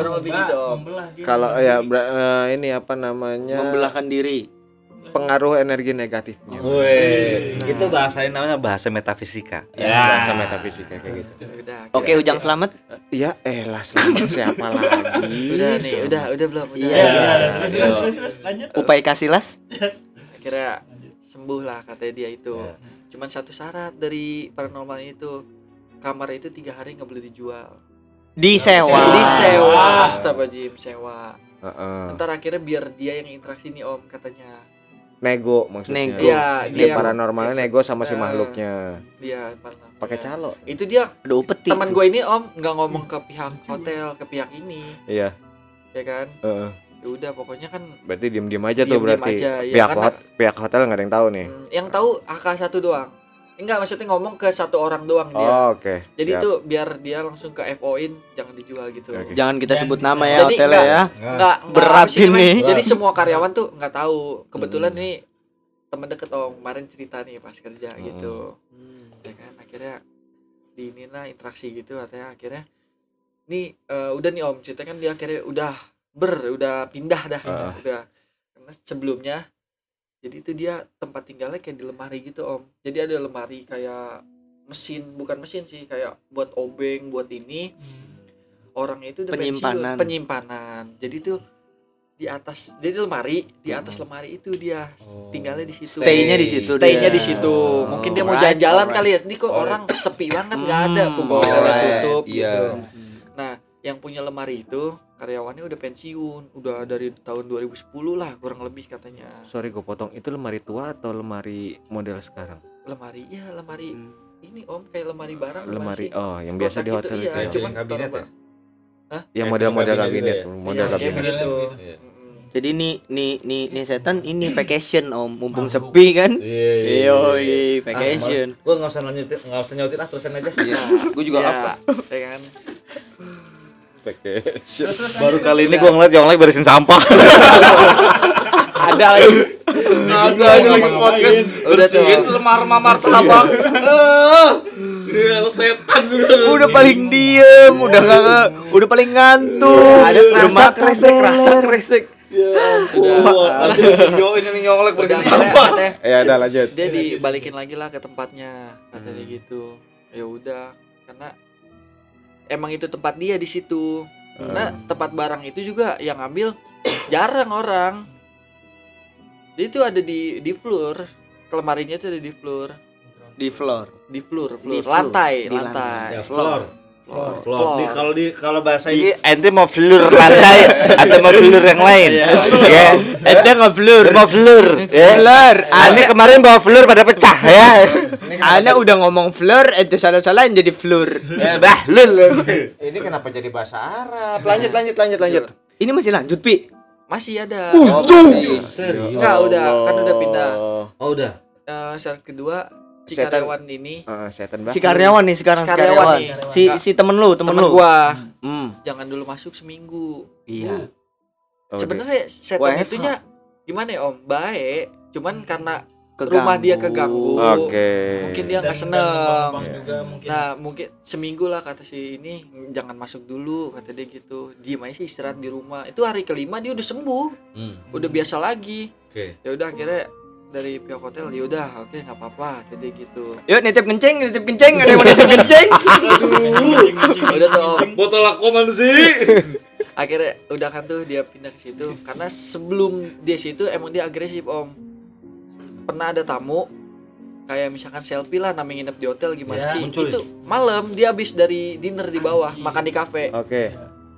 [SPEAKER 5] Kalau ya eh, ini apa namanya?
[SPEAKER 6] Membelahkan diri.
[SPEAKER 5] pengaruh energi negatifnya.
[SPEAKER 1] Wih, itu bahasanya namanya bahasa metafisika.
[SPEAKER 5] Ya, bahasa metafisika kayak gitu.
[SPEAKER 4] udah
[SPEAKER 6] Oke, Ujang selamat.
[SPEAKER 5] Iya, eh lah selamat siapa lagi?
[SPEAKER 4] udah nih udah udah belum udah
[SPEAKER 6] Iya.
[SPEAKER 3] terus terus terus terus lanjut
[SPEAKER 6] Upaya Kasilas.
[SPEAKER 4] akhirnya sembuh lah katanya dia itu
[SPEAKER 1] Iya.
[SPEAKER 4] cuman satu syarat dari paranormal itu kamar itu tiga hari nggak boleh dijual
[SPEAKER 6] Disewa.
[SPEAKER 4] disewa astagfirullahaladzim sewa
[SPEAKER 5] Heeh.
[SPEAKER 4] ntar akhirnya biar dia yang interaksi nih om katanya
[SPEAKER 5] Nego maksudnya.
[SPEAKER 6] Nego.
[SPEAKER 4] Iya,
[SPEAKER 5] Dia paranormalnya nego sama si
[SPEAKER 4] Eh,
[SPEAKER 5] makhluknya.
[SPEAKER 4] dia paranormal.
[SPEAKER 5] Pakai calo.
[SPEAKER 4] itu dia
[SPEAKER 6] Ada upeti.
[SPEAKER 4] teman gue ini om nggak ngomong ke pihak hotel ke pihak ini
[SPEAKER 5] Iya.
[SPEAKER 4] ya kan
[SPEAKER 5] Heeh.
[SPEAKER 4] Ya udah pokoknya kan
[SPEAKER 5] Berarti diem-diem aja tuh
[SPEAKER 4] Diem-diem
[SPEAKER 5] berarti.
[SPEAKER 4] aja, ya,
[SPEAKER 5] pihak
[SPEAKER 4] karena-
[SPEAKER 5] hot- pihak hotel nggak ada yang tahu nih.
[SPEAKER 4] mm, yang tahu AK1 doang enggak maksudnya ngomong ke satu orang doang dia
[SPEAKER 5] Oh, oke.
[SPEAKER 4] jadi
[SPEAKER 5] Siap.
[SPEAKER 4] itu biar dia langsung ke FO-in jangan dijual gitu
[SPEAKER 5] Oke.
[SPEAKER 6] Jangan kita
[SPEAKER 3] Jangan
[SPEAKER 6] sebut nama ya
[SPEAKER 4] Jadi
[SPEAKER 6] hotelnya
[SPEAKER 4] enggak.
[SPEAKER 6] ya.
[SPEAKER 4] nggak nggak
[SPEAKER 6] Berat ini.
[SPEAKER 4] jadi semua karyawan tuh nggak tahu kebetulan nih temen deket om kemarin cerita nih pas kerja
[SPEAKER 5] Hmm.
[SPEAKER 4] gitu ya kan akhirnya di inilah interaksi gitu katanya akhirnya nih eh, udah nih om cerita kan dia akhirnya udah ber udah pindah dah.
[SPEAKER 5] Heeh.
[SPEAKER 4] udah. Karena sebelumnya jadi itu dia tempat tinggalnya kayak di lemari gitu om. Jadi ada lemari kayak mesin bukan mesin sih kayak buat obeng buat ini. Orangnya itu udah
[SPEAKER 6] Penyimpanan.
[SPEAKER 4] pensiun penyimpanan. jadi tuh di atas jadi lemari di atas
[SPEAKER 5] Hmm.
[SPEAKER 4] lemari itu dia
[SPEAKER 5] Oh.
[SPEAKER 4] tinggalnya di situ.
[SPEAKER 6] Stay-nya di situ
[SPEAKER 4] stay-nya di situ. Mungkin dia mau jalan-jalan
[SPEAKER 6] alright.
[SPEAKER 4] kali ya. ini kok orang sepi banget nggak ada
[SPEAKER 6] Hmm,
[SPEAKER 4] pukul
[SPEAKER 6] alright,
[SPEAKER 4] tutup
[SPEAKER 1] iya.
[SPEAKER 4] gitu. nah yang punya lemari itu karyawannya udah pensiun udah dari tahun 2010 lah kurang lebih katanya
[SPEAKER 5] Sorry gue potong. Itu lemari tua atau lemari model sekarang?
[SPEAKER 4] lemari ya lemari ini om kayak lemari barang
[SPEAKER 5] Lemari
[SPEAKER 4] sih?
[SPEAKER 5] oh yang biasa di
[SPEAKER 4] gitu,
[SPEAKER 5] hotel
[SPEAKER 4] iya,
[SPEAKER 5] itu. ya.
[SPEAKER 4] cuman
[SPEAKER 2] Yang kabinet ya?
[SPEAKER 5] Yang
[SPEAKER 2] Kayak
[SPEAKER 5] model-model
[SPEAKER 2] kabinet
[SPEAKER 5] kabinet,
[SPEAKER 2] gitu ya?
[SPEAKER 5] model
[SPEAKER 4] Iya,
[SPEAKER 5] kabinet.
[SPEAKER 4] begitu
[SPEAKER 2] Iya.
[SPEAKER 4] Mm-mm.
[SPEAKER 6] Jadi nih nih nih nih setan ini vacation om, mumpung
[SPEAKER 3] Mabuk.
[SPEAKER 6] sepi kan.
[SPEAKER 2] Iya,
[SPEAKER 6] Iyo, vacation.
[SPEAKER 1] Gua nggak usah lanjutin, nggak usah nyautin ah terusan aja.
[SPEAKER 6] Gue juga
[SPEAKER 4] ya,
[SPEAKER 6] apa?
[SPEAKER 4] ya kan
[SPEAKER 5] Vacation.
[SPEAKER 1] Baru kali ini gua ngeliat Yonglek beresin sampah.
[SPEAKER 6] Ada lagi.
[SPEAKER 1] Ada aja lagi podcast.
[SPEAKER 4] Udah tuh.
[SPEAKER 1] Bersihin lemar-lemar martabak. Iya, lu setan.
[SPEAKER 6] Udah paling diem, udah nggak, udah paling ngantuk.
[SPEAKER 5] Ada kerasa, kresek, kerasa,
[SPEAKER 6] kresek.
[SPEAKER 1] Udah. Yo ini bersihin
[SPEAKER 4] akhirnya
[SPEAKER 1] sampah.
[SPEAKER 5] Ya udah lanjut.
[SPEAKER 4] dia dibalikin lagi lah ke tempatnya katanya
[SPEAKER 5] Hmm.
[SPEAKER 4] gitu ya udah karena emang itu tempat dia di situ karena tempat barang itu juga yang ngambil jarang orang dia itu ada di di floor lemarinya itu ada di floor
[SPEAKER 6] Di floor.
[SPEAKER 4] di floor
[SPEAKER 6] Di
[SPEAKER 4] floor
[SPEAKER 6] floor.
[SPEAKER 4] lantai
[SPEAKER 6] Di
[SPEAKER 4] lantai
[SPEAKER 1] Ya, floor.
[SPEAKER 4] floor,
[SPEAKER 1] Floor. Di,
[SPEAKER 4] floor.
[SPEAKER 1] kalau di kalau bahasa ini ente mau flur lantai atau mau flur yang lain? Ya.
[SPEAKER 6] Ente nggak blur.
[SPEAKER 1] Ente mau flur. Ya.
[SPEAKER 6] Flur.
[SPEAKER 1] Ane kemarin bawa flur pada pecah ya.
[SPEAKER 6] Ana udah ngomong flur, ente salah-salahin jadi flur.
[SPEAKER 1] Ya bahlul.
[SPEAKER 5] Ini kenapa jadi bahasa Arab? Lanjut lanjut lanjut lanjut.
[SPEAKER 6] Ini masih lanjut pi.
[SPEAKER 4] masih ada
[SPEAKER 6] Uh,
[SPEAKER 4] Enggak, udah, kan udah pindah.
[SPEAKER 1] Oh udah.
[SPEAKER 4] Eh, syarat kedua si karyawan ini
[SPEAKER 5] Heeh, setan Bang.
[SPEAKER 6] Si karyawan nih sekarang
[SPEAKER 4] Si
[SPEAKER 6] si
[SPEAKER 4] karyawan nih.
[SPEAKER 6] Si si temen lu, temen,
[SPEAKER 4] temen
[SPEAKER 6] lu.
[SPEAKER 4] gua
[SPEAKER 6] Hmm.
[SPEAKER 4] jangan dulu masuk seminggu
[SPEAKER 6] Iya.
[SPEAKER 5] Oh,
[SPEAKER 4] sebenarnya setan itunya gimana ya om baik cuman karena
[SPEAKER 6] Keganggu.
[SPEAKER 4] rumah dia keganggu.
[SPEAKER 5] Oke.
[SPEAKER 4] mungkin dia nggak seneng.
[SPEAKER 3] numpang juga mungkin.
[SPEAKER 4] Nah mungkin seminggu lah kata si ini jangan masuk dulu kata dia gitu. Diem aja sih istirahat di rumah. Itu hari kelima dia udah sembuh.
[SPEAKER 1] Hmm.
[SPEAKER 4] udah biasa lagi.
[SPEAKER 1] Oke.
[SPEAKER 4] ya udah akhirnya dari pihak hotel ya udah oke nggak apa-apa jadi gitu.
[SPEAKER 6] Yuk nitip kencing, nitip kencing, ada yang mau nitip kencing.
[SPEAKER 4] udah tuh.
[SPEAKER 1] Botol akuman sih.
[SPEAKER 4] akhirnya udah kan tuh dia pindah ke situ. Karena sebelum dia situ emang dia agresif om pernah ada tamu kayak misalkan selfie lah namanya nginep di hotel gimana
[SPEAKER 3] Ya,
[SPEAKER 4] sih
[SPEAKER 3] muncul.
[SPEAKER 4] itu malam dia habis dari dinner di bawah makan di kafe
[SPEAKER 5] Oke.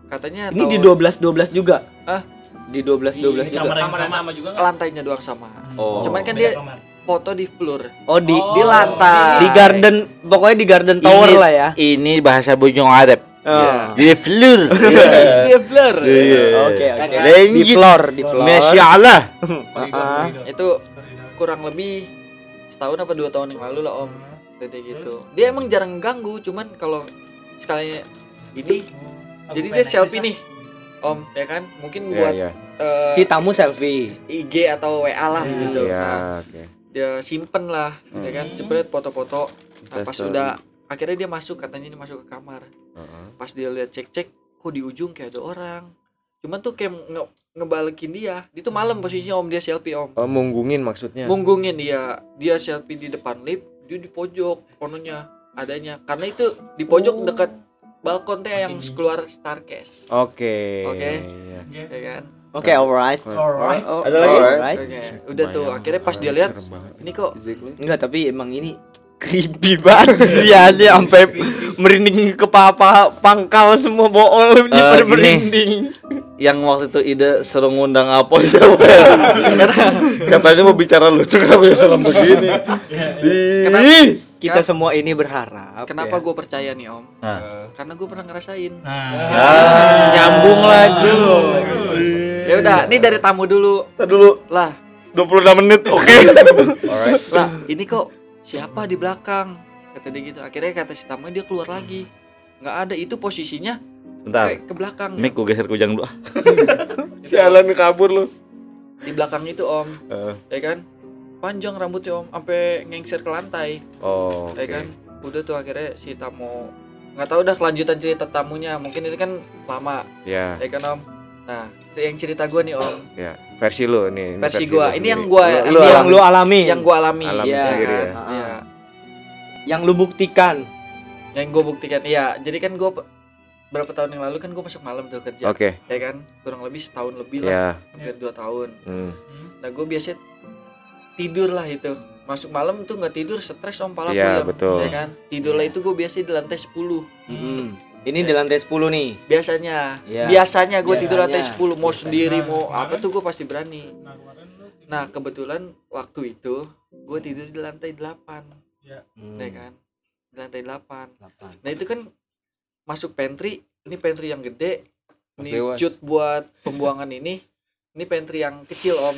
[SPEAKER 4] katanya
[SPEAKER 6] Ini di
[SPEAKER 4] tahun-
[SPEAKER 6] 12 12 juga.
[SPEAKER 4] Hah?
[SPEAKER 6] Di 12 12
[SPEAKER 3] Di
[SPEAKER 6] juga.
[SPEAKER 3] kamar yang sama juga nggak?
[SPEAKER 4] lantainya doang sama
[SPEAKER 1] Oh.
[SPEAKER 4] cuman kan
[SPEAKER 3] Beda
[SPEAKER 4] dia
[SPEAKER 3] kamar.
[SPEAKER 4] foto di floor
[SPEAKER 6] Oh di
[SPEAKER 3] Oh.
[SPEAKER 4] di lantai
[SPEAKER 6] di garden pokoknya di garden tower
[SPEAKER 1] Ini-
[SPEAKER 6] lah ya.
[SPEAKER 1] Ini bahasa bujung Arab.
[SPEAKER 6] Oh.
[SPEAKER 1] Di floor.
[SPEAKER 4] dia blur
[SPEAKER 1] Iya.
[SPEAKER 6] Oke oke. Di floor, di floor.
[SPEAKER 1] Masya Allah.
[SPEAKER 6] Ah,
[SPEAKER 4] itu kurang lebih setahun apa dua tahun yang lalu lah om. Jadi gitu. Dia emang jarang ganggu cuman kalau sekali ini jadi dia selfie nih om ya kan? Mungkin
[SPEAKER 5] Iya,
[SPEAKER 4] buat
[SPEAKER 5] iya.
[SPEAKER 4] eh,
[SPEAKER 6] Si tamu selfie.
[SPEAKER 4] IG atau WA lah
[SPEAKER 3] Hmm,
[SPEAKER 4] gitu.
[SPEAKER 5] Iya,
[SPEAKER 4] nah,
[SPEAKER 5] oke.
[SPEAKER 4] dia simpen lah ya kan? Jebret foto-foto. Nah, pas
[SPEAKER 5] Instastory.
[SPEAKER 4] udah akhirnya dia masuk katanya dia masuk ke kamar.
[SPEAKER 5] Heeh.
[SPEAKER 4] pas dia lihat cek-cek kok di ujung kayak ada orang? Cuman tuh kayak nge ngebalikin dia itu malam posisinya om dia selfie om
[SPEAKER 5] Oh, munggungin maksudnya.
[SPEAKER 4] munggungin dia dia selfie di depan lift dia di pojok kononya adanya karena itu di pojok dekat balkon teh yang keluar staircase
[SPEAKER 5] Oke.
[SPEAKER 4] Oke.
[SPEAKER 5] iya.
[SPEAKER 4] ya kan
[SPEAKER 6] Oke, alright.
[SPEAKER 3] Alright.
[SPEAKER 6] Oh,
[SPEAKER 1] Ada lagi?
[SPEAKER 6] alright.
[SPEAKER 4] oke udah tuh akhirnya pas dia lihat ini kok
[SPEAKER 6] Enggak, tapi emang ini creepy banget sih aja sampai merinding ke papa pangkal semua bool ini
[SPEAKER 1] gini.
[SPEAKER 6] merinding.
[SPEAKER 1] Yang waktu itu ide seru ngundang apa ya? Katanya mau bicara lucu kenapa ya serem begini?
[SPEAKER 4] Kenapa?
[SPEAKER 1] Ih.
[SPEAKER 6] Kita semua ini berharap.
[SPEAKER 4] kenapa
[SPEAKER 6] ya.
[SPEAKER 4] gue percaya nih om
[SPEAKER 1] Nah.
[SPEAKER 4] karena gue pernah ngerasain
[SPEAKER 3] Nah,
[SPEAKER 1] Ya, nyambung lagi.
[SPEAKER 4] ya udah ini dari tamu dulu
[SPEAKER 1] Kita dulu
[SPEAKER 4] lah
[SPEAKER 1] 26 menit. Oke. Alright.
[SPEAKER 4] lah ini kok siapa di belakang kata dia gitu akhirnya kata si tamu dia keluar lagi nggak ada itu posisinya
[SPEAKER 1] Bentar.
[SPEAKER 4] kayak ke belakang
[SPEAKER 1] Mik gue geser kujang dulu. ah.
[SPEAKER 5] Sialan kabur lu.
[SPEAKER 4] di belakang itu om
[SPEAKER 5] Heeh.
[SPEAKER 4] ya kan panjang rambutnya om sampai ngengser ke lantai
[SPEAKER 5] Oh,
[SPEAKER 4] ya kan udah tuh akhirnya si tamu nggak tahu udah kelanjutan cerita tamunya mungkin itu kan lama
[SPEAKER 5] Ya,
[SPEAKER 4] ya kan om nah si- yang cerita gua nih om
[SPEAKER 5] ya. Versi lu nih.
[SPEAKER 4] versi
[SPEAKER 5] lu
[SPEAKER 4] gua ini yang gua
[SPEAKER 5] Lu-
[SPEAKER 6] Ini
[SPEAKER 5] lu
[SPEAKER 6] yang
[SPEAKER 5] alami.
[SPEAKER 6] lu alami.
[SPEAKER 4] yang gua alami
[SPEAKER 5] Alami
[SPEAKER 4] ya
[SPEAKER 5] sendiri
[SPEAKER 4] kan
[SPEAKER 6] ya.
[SPEAKER 4] Iya.
[SPEAKER 6] yang lu buktikan.
[SPEAKER 4] yang gua buktikan iya jadi kan gua pe- berapa tahun yang lalu kan gua masuk malam tuh kerja
[SPEAKER 5] Oke.
[SPEAKER 4] ya kan kurang lebih setahun lebih lah
[SPEAKER 5] Ya.
[SPEAKER 4] hampir dua tahun
[SPEAKER 5] Hmm.
[SPEAKER 4] nah gua biasa tidur lah itu masuk malam tuh nggak tidur stres om pala
[SPEAKER 5] Iya,
[SPEAKER 4] puyeng,
[SPEAKER 5] betul.
[SPEAKER 4] ya kan tidur lah itu gua biasa di lantai 10
[SPEAKER 6] Hmm. Ini di lantai 10 nih.
[SPEAKER 4] biasanya
[SPEAKER 6] Iya.
[SPEAKER 4] biasanya gue tidur lantai
[SPEAKER 6] Biasanya.
[SPEAKER 4] 10 mau sendiri
[SPEAKER 3] Nah,
[SPEAKER 4] mau
[SPEAKER 3] kemarin-
[SPEAKER 4] apa tuh gue pasti berani
[SPEAKER 3] Nah, kemarin lu tidur
[SPEAKER 4] nah kebetulan waktu itu gue tidur di lantai 8
[SPEAKER 6] Hmm.
[SPEAKER 4] ya kan di lantai 8
[SPEAKER 6] Delapan.
[SPEAKER 4] nah itu kan masuk pantry ini pantry yang gede ini
[SPEAKER 5] Dewas.
[SPEAKER 4] cut buat pembuangan ini ini pantry yang kecil om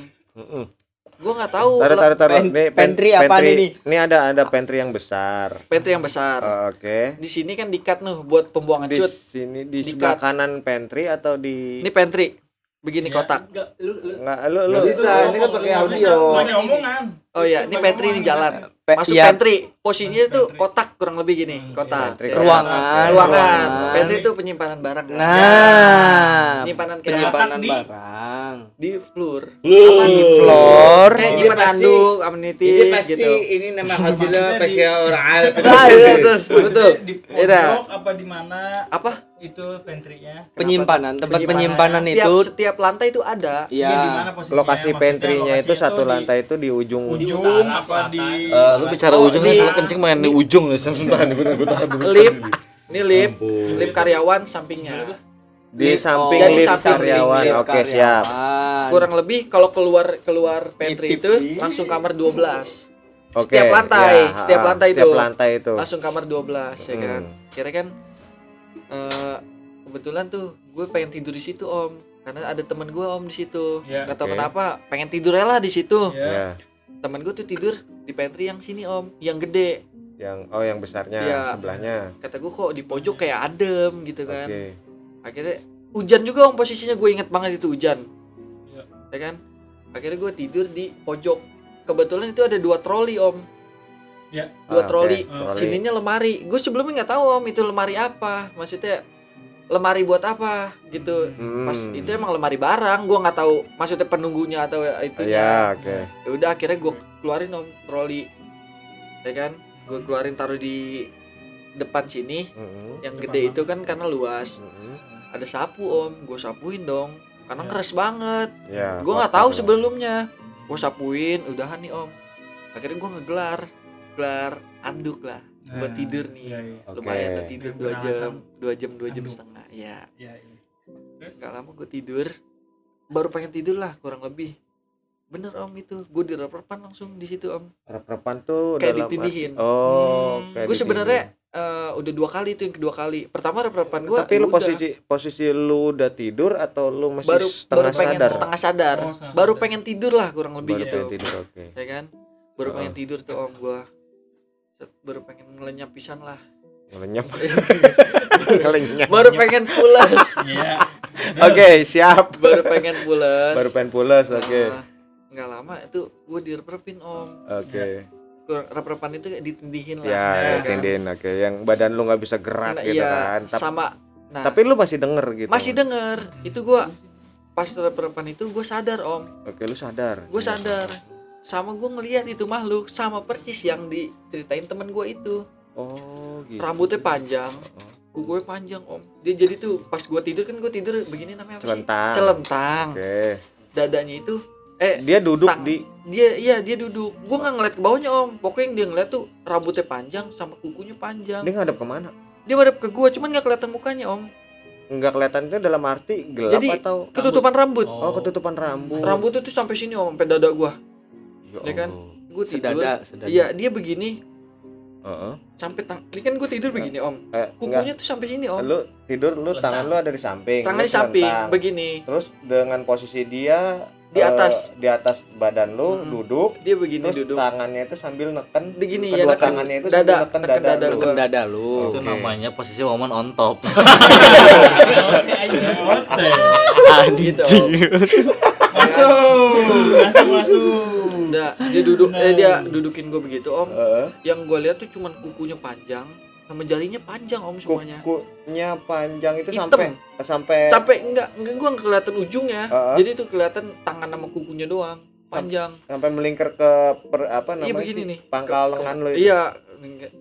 [SPEAKER 4] gue nggak tahu
[SPEAKER 5] Taruh, taruh, taruh.
[SPEAKER 6] Pen- pantry apaan ini?
[SPEAKER 5] Ini ada ada pantry yang besar.
[SPEAKER 4] pantry yang besar
[SPEAKER 5] Oh, Oke.
[SPEAKER 4] di sini kan dikat nih buat pembuangan
[SPEAKER 5] Di
[SPEAKER 4] cut
[SPEAKER 5] sini di
[SPEAKER 4] Di
[SPEAKER 5] sebelah
[SPEAKER 4] cut.
[SPEAKER 5] kanan pantry atau di
[SPEAKER 4] ini pantry begini
[SPEAKER 3] Ya,
[SPEAKER 4] kotak
[SPEAKER 3] enggak, lu lu
[SPEAKER 5] Enggak, lu lu
[SPEAKER 2] bisa, ini kan pakai audio.
[SPEAKER 3] Omongan.
[SPEAKER 4] oh iya ini pantry ini jalan masuk
[SPEAKER 6] iya,
[SPEAKER 4] pantry posisinya tuh
[SPEAKER 3] Pantry.
[SPEAKER 4] kotak kurang lebih gini
[SPEAKER 3] Hmm,
[SPEAKER 4] kotak
[SPEAKER 5] pantry.
[SPEAKER 4] Ya.
[SPEAKER 6] ruangan.
[SPEAKER 4] ruangan pantry itu penyimpanan barang kan?
[SPEAKER 6] Nah,
[SPEAKER 4] penyimpanan kayak
[SPEAKER 6] penyimpanan
[SPEAKER 3] Di-
[SPEAKER 6] barang.
[SPEAKER 4] di floor
[SPEAKER 6] Di floor.
[SPEAKER 4] kayak
[SPEAKER 2] Ini
[SPEAKER 4] nyimpan anduk
[SPEAKER 2] Ini
[SPEAKER 4] amenities
[SPEAKER 2] pasti
[SPEAKER 4] gitu
[SPEAKER 2] ini nama hajilah spesial orang Arab.
[SPEAKER 4] nah iya betul betul
[SPEAKER 3] Di
[SPEAKER 4] Iya.
[SPEAKER 3] pojok apa di mana
[SPEAKER 4] apa
[SPEAKER 3] itu pantry-nya?
[SPEAKER 6] Penyimpanan, tempat penyimpanan
[SPEAKER 4] setiap,
[SPEAKER 6] itu
[SPEAKER 4] setiap lantai itu ada
[SPEAKER 3] Iya, di mana
[SPEAKER 6] ya
[SPEAKER 3] posisinya?
[SPEAKER 5] lokasi
[SPEAKER 3] Maksudnya
[SPEAKER 5] pantry-nya itu satu
[SPEAKER 3] di
[SPEAKER 5] lantai itu di ujung
[SPEAKER 3] ujung apa di
[SPEAKER 1] Eh, lu bicara
[SPEAKER 4] Oh,
[SPEAKER 1] ujungnya salah kencing main di ujung nih. Sebentar nih bener gue tahan dulu.
[SPEAKER 4] lip ini lip lip karyawan sampingnya
[SPEAKER 5] di samping lift
[SPEAKER 4] samping
[SPEAKER 5] karyawan.
[SPEAKER 6] lift
[SPEAKER 5] Oke, siap.
[SPEAKER 6] karyawan.
[SPEAKER 4] kurang lebih kalau keluar keluar pantry itu langsung kamar 12
[SPEAKER 5] Oke.
[SPEAKER 4] Setiap lantai,
[SPEAKER 5] ya,
[SPEAKER 4] setiap lantai
[SPEAKER 5] setiap
[SPEAKER 4] itu.
[SPEAKER 5] lantai itu.
[SPEAKER 4] langsung kamar 12 ya kan
[SPEAKER 5] Hmm.
[SPEAKER 4] kira kan eh, kebetulan tuh gue pengen tidur di situ om karena ada temen gue om di situ
[SPEAKER 3] Iya.
[SPEAKER 4] nggak tahu
[SPEAKER 5] Oke.
[SPEAKER 4] kenapa pengen tidur lah di situ
[SPEAKER 3] Ya.
[SPEAKER 5] Ya,
[SPEAKER 4] temen gue tuh tidur di pantry yang sini om yang gede
[SPEAKER 5] yang oh yang besarnya
[SPEAKER 4] Iya.
[SPEAKER 5] sebelahnya.
[SPEAKER 4] kata gue kok di pojok kayak adem gitu kan
[SPEAKER 5] Oke.
[SPEAKER 4] akhirnya hujan juga om posisinya gue inget banget itu hujan
[SPEAKER 3] Iya.
[SPEAKER 4] ya kan akhirnya gue tidur di pojok kebetulan itu ada dua troli om
[SPEAKER 3] Ya.
[SPEAKER 4] dua
[SPEAKER 5] Ah,
[SPEAKER 4] troli.
[SPEAKER 3] Troli.
[SPEAKER 4] sininya lemari. Gue sebelumnya nggak tahu om itu lemari apa. Maksudnya lemari buat apa gitu. Pas
[SPEAKER 5] Hmm.
[SPEAKER 4] itu emang lemari barang. Gua nggak tahu maksudnya penunggunya atau itu
[SPEAKER 5] ya oke.
[SPEAKER 4] Ya udah akhirnya gue keluarin om troli. Ya kan? Gue keluarin taruh di depan sini.
[SPEAKER 5] Mm-mm.
[SPEAKER 4] yang gede itu kan karena luas.
[SPEAKER 5] Mm-mm.
[SPEAKER 4] ada sapu om. Gue sapuin dong. Karena
[SPEAKER 3] Ya.
[SPEAKER 4] ngeres banget.
[SPEAKER 5] Ya
[SPEAKER 4] gue nggak tahu sebelumnya. Gue sapuin. Udahan nih om. Akhirnya gue ngegelar gelar anduk lah buat
[SPEAKER 3] Nah,
[SPEAKER 4] tidur nih.
[SPEAKER 3] Iya, iya.
[SPEAKER 4] Lumayan tuh tidur dua jam dua jam dua jam setengah ya
[SPEAKER 3] Iya, iya. Terus?
[SPEAKER 4] nggak lama gue tidur baru pengen tidur lah kurang lebih. Bener om itu. Gue direp-repan langsung di situ om.
[SPEAKER 5] Rep-repan tuh
[SPEAKER 4] Kayak
[SPEAKER 5] dalam
[SPEAKER 4] ditindihin.
[SPEAKER 5] arti- oh
[SPEAKER 3] Hmm.
[SPEAKER 5] kayak
[SPEAKER 4] gue sebenarnya eh, udah dua kali itu yang kedua kali. Pertama rep-repan gue
[SPEAKER 5] tapi lu posisi posisi lu udah tidur atau lu masih
[SPEAKER 4] baru
[SPEAKER 5] setengah
[SPEAKER 4] baru pengen
[SPEAKER 5] sadar?
[SPEAKER 4] setengah sadar.
[SPEAKER 3] Oh, setengah
[SPEAKER 4] baru
[SPEAKER 3] sadar.
[SPEAKER 4] pengen tidur lah kurang lebih
[SPEAKER 5] baru
[SPEAKER 4] gitu.
[SPEAKER 5] tidur oke.
[SPEAKER 4] Ya kan? Baru
[SPEAKER 5] Heeh.
[SPEAKER 4] pengen tidur tuh om gue baru pengen ngelenyap pisan lah.
[SPEAKER 5] Ngelenyap. Ngelenyap.
[SPEAKER 4] Baru pengen pulas.
[SPEAKER 3] Iya.
[SPEAKER 5] oke siap.
[SPEAKER 4] Baru pengen pulas.
[SPEAKER 5] Baru pengen pulas oke.
[SPEAKER 4] Nah, nggak lama itu gue direp-repin om.
[SPEAKER 5] Oke.
[SPEAKER 4] Kurang- rep-repan itu kayak ditindihin lah
[SPEAKER 5] ya
[SPEAKER 4] ya kan?
[SPEAKER 5] tindin oke. Yang badan lu nggak bisa gerak
[SPEAKER 4] Nah,
[SPEAKER 5] gitu
[SPEAKER 4] iya,
[SPEAKER 5] kan. Tap-
[SPEAKER 4] sama nah.
[SPEAKER 5] tapi lu masih denger gitu.
[SPEAKER 4] Masih denger. Itu gue pas rep-repan itu gue sadar om.
[SPEAKER 5] Oke lu sadar.
[SPEAKER 4] Gue sadar sama gue ngeliat itu makhluk sama percis yang diceritain temen gue itu.
[SPEAKER 5] Oh gitu.
[SPEAKER 4] Rambutnya panjang
[SPEAKER 5] Oh.
[SPEAKER 4] kukunya panjang om. Dia jadi tuh pas gue tidur kan gue tidur begini namanya apa sih?
[SPEAKER 5] Celentang.
[SPEAKER 4] Celentang.
[SPEAKER 5] Oke.
[SPEAKER 4] Dadanya itu eh
[SPEAKER 5] dia duduk
[SPEAKER 4] Tang.
[SPEAKER 5] di
[SPEAKER 4] dia iya dia duduk. Gue nggak ngeliat ke bawahnya om. Pokoknya yang dia ngeliat tuh rambutnya panjang sama kukunya panjang.
[SPEAKER 5] Dia ngadep ke mana?
[SPEAKER 4] Dia madep ke gue cuman nggak kelihatan mukanya om.
[SPEAKER 5] Nggak kelihatan itu dalam arti gelap
[SPEAKER 4] Jadi,
[SPEAKER 5] atau
[SPEAKER 4] ketutupan rambut.
[SPEAKER 5] Oh ketutupan rambut.
[SPEAKER 4] Rambutnya tuh sampai sini om sampai dada gue ya kan? Gue tidur
[SPEAKER 6] Sedada, sedada.
[SPEAKER 4] iya dia begini
[SPEAKER 5] Heeh.
[SPEAKER 4] sampai tang ini kan gue tidur begini om
[SPEAKER 5] Eh, enggak
[SPEAKER 4] kukunya tuh sampai sini om
[SPEAKER 5] lu tidur lu
[SPEAKER 3] Lentang.
[SPEAKER 5] tangan lu ada di samping
[SPEAKER 4] tangan di samping
[SPEAKER 5] telentang.
[SPEAKER 4] begini
[SPEAKER 5] terus dengan posisi dia
[SPEAKER 4] Di
[SPEAKER 5] eh,
[SPEAKER 4] atas.
[SPEAKER 5] di atas badan lu
[SPEAKER 4] Mm-mm.
[SPEAKER 5] duduk
[SPEAKER 4] dia begini
[SPEAKER 5] terus
[SPEAKER 4] duduk
[SPEAKER 5] tangannya itu sambil neken
[SPEAKER 4] begini
[SPEAKER 5] kedua
[SPEAKER 4] ya neken
[SPEAKER 5] tangannya itu
[SPEAKER 4] dada
[SPEAKER 5] sambil neken
[SPEAKER 4] neken
[SPEAKER 5] dada
[SPEAKER 4] dada
[SPEAKER 5] lu.
[SPEAKER 6] Neken dada lu.
[SPEAKER 1] Itu
[SPEAKER 5] Oke.
[SPEAKER 1] namanya posisi momen on top.
[SPEAKER 3] Oke.
[SPEAKER 4] gitu.
[SPEAKER 3] Masuk. Masuk, masuk.
[SPEAKER 4] Udah, dia duduk eh dia dudukin gue begitu om
[SPEAKER 5] Heeh.
[SPEAKER 4] yang gue lihat tuh cuman kukunya panjang sama jarinya panjang om semuanya
[SPEAKER 5] kukunya panjang itu
[SPEAKER 4] Hitam.
[SPEAKER 5] sampai sampai
[SPEAKER 4] sampai enggak enggak gue kelihatan ujungnya
[SPEAKER 5] Heeh.
[SPEAKER 4] jadi tuh kelihatan tangan sama kukunya doang panjang
[SPEAKER 5] sampai melingkar ke per, apa namanya
[SPEAKER 4] iya begini
[SPEAKER 5] sih?
[SPEAKER 4] nih
[SPEAKER 5] pangkal lengan lu itu.
[SPEAKER 4] iya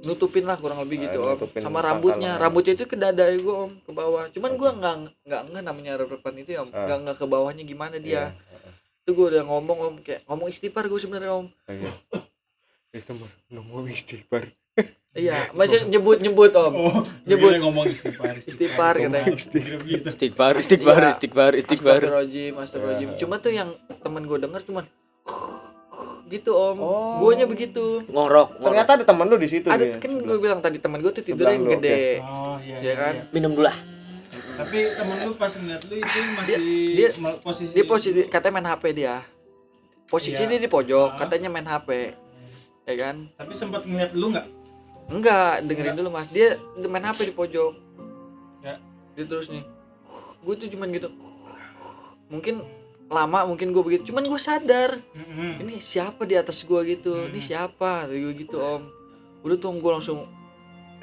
[SPEAKER 4] nutupin lah kurang lebih gitu om sama rambutnya
[SPEAKER 5] lengan.
[SPEAKER 4] rambutnya itu ke dada gue om ke bawah cuman gue nggak nggak nggak namanya repan itu ya om nggak nggak ke bawahnya gimana
[SPEAKER 5] Iya.
[SPEAKER 4] dia itu gue udah ngomong om kayak ngomong istighfar gue sebenarnya om
[SPEAKER 5] Oke. Itu ngomong istighfar.
[SPEAKER 4] iya masih nyebut nyebut om
[SPEAKER 3] Oh,
[SPEAKER 4] Nyebut.
[SPEAKER 3] dia ngomong istighfar.
[SPEAKER 4] Istighfar katanya.
[SPEAKER 3] Istighfar. Gitu.
[SPEAKER 6] Istighfar, istighfar,
[SPEAKER 4] Iya.
[SPEAKER 6] istighfar, istighfar.
[SPEAKER 4] Astagfirullahaladzim, astagfirullahaladzim.
[SPEAKER 5] Ya.
[SPEAKER 4] Cuma tuh yang temen gue denger cuman gitu om.
[SPEAKER 5] Oh.
[SPEAKER 4] Guanya begitu.
[SPEAKER 6] Ngorok, ngorok.
[SPEAKER 5] Ternyata ada temen lu di situ
[SPEAKER 4] Ada kan gue bilang tadi temen gue tuh tidurnya yang gede.
[SPEAKER 3] Oh, iya.
[SPEAKER 4] Ya kan?
[SPEAKER 6] Minum dulu lah.
[SPEAKER 3] Tapi temen lu pas ngeliat lu itu masih
[SPEAKER 4] dia-
[SPEAKER 3] mal- posisi
[SPEAKER 4] Dia posisi katanya main HP dia. Posisi
[SPEAKER 3] Iya.
[SPEAKER 4] dia di pojok,
[SPEAKER 3] Ah.
[SPEAKER 4] katanya main HP. Ya kan?
[SPEAKER 3] Tapi sempat ngeliat lu nggak?
[SPEAKER 4] Enggak, dengerin dulu Mas. Dia dia main HP di pojok.
[SPEAKER 3] Ya.
[SPEAKER 4] Dia terus nih. Gue tuh cuman gitu. Mungkin lama mungkin gue begitu. Cuman gue sadar.
[SPEAKER 3] Mm-mm.
[SPEAKER 4] ini siapa di atas gua gitu ini
[SPEAKER 3] Hmm.
[SPEAKER 4] siapa Kata gua gitu om udah tuh om gua langsung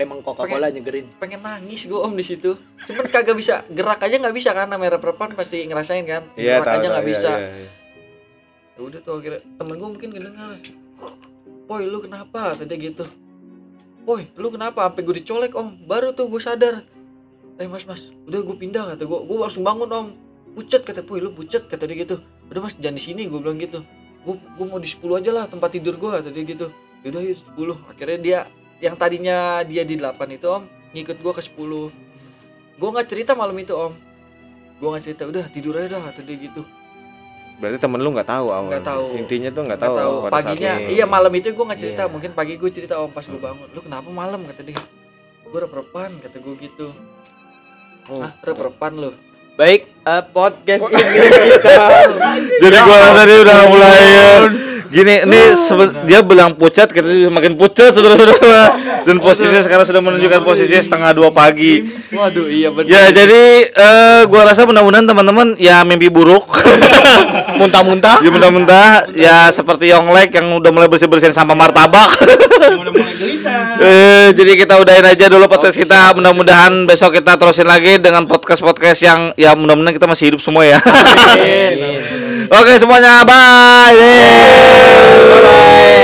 [SPEAKER 6] Emang Coca-Cola nyegerin.
[SPEAKER 4] pengen nangis gua om di situ. Cuman kagak bisa gerak aja nggak bisa kan namanya repan pasti ngerasain kan.
[SPEAKER 5] Iya,
[SPEAKER 4] gerak
[SPEAKER 5] tahu,
[SPEAKER 4] aja nggak
[SPEAKER 5] iya,
[SPEAKER 4] bisa.
[SPEAKER 5] iya, iya.
[SPEAKER 4] Ya udah tuh akhirnya temen gua mungkin kedengar Poy lu kenapa? Tadi gitu. Poy lu kenapa? Sampai gue dicolek om. Baru tuh gue sadar. Eh mas mas udah gue pindah kata gue gue langsung bangun om. Pucet kata Poy lu pucet kata dia gitu. Udah mas jangan di sini gue bilang gitu. Gue gue mau di 10 aja lah tempat tidur gue kata dia gitu. Yaudah yuk 10 akhirnya dia yang tadinya dia di 8 itu om ngikut gue ke 10 gue nggak cerita malam itu om. Gue nggak cerita udah tidur aja dah kata dia gitu.
[SPEAKER 5] Berarti temen lu nggak tahu awal.
[SPEAKER 4] Nggak tahu.
[SPEAKER 5] Intinya tuh nggak tahu.
[SPEAKER 4] tahu.
[SPEAKER 5] pada
[SPEAKER 4] paginya iya malam itu gue nggak cerita.
[SPEAKER 5] Iya.
[SPEAKER 4] mungkin pagi gue cerita om pas gue bangun. Lu kenapa malam? kata dia. Gue rep-repan kata gue gitu.
[SPEAKER 5] Oh.
[SPEAKER 4] ah rep-repan lu.
[SPEAKER 6] Baik, eh, podcast ini kita
[SPEAKER 1] Jadi gua tadi udah mulai eh, Gini, ini sebe- dia bilang pucat, kita makin pucat saudara-saudara. Dan posisinya sekarang sudah menunjukkan posisinya setengah dua pagi.
[SPEAKER 6] Waduh, iya benar.
[SPEAKER 1] Ya, jadi eh, gua rasa mudah-mudahan teman-teman ya mimpi buruk.
[SPEAKER 6] muntah-muntah.
[SPEAKER 1] ya mudah-mudah ya seperti Yonglek yang udah mulai bersih-bersihin sampah martabak.
[SPEAKER 3] Udah mulai gelisah.
[SPEAKER 1] Eh, jadi kita udahin aja dulu podcast kita. Mudah-mudahan besok kita terusin lagi dengan podcast-podcast yang ya mudah-mudahan kita masih hidup semua ya. Oke semuanya, bye. Bye.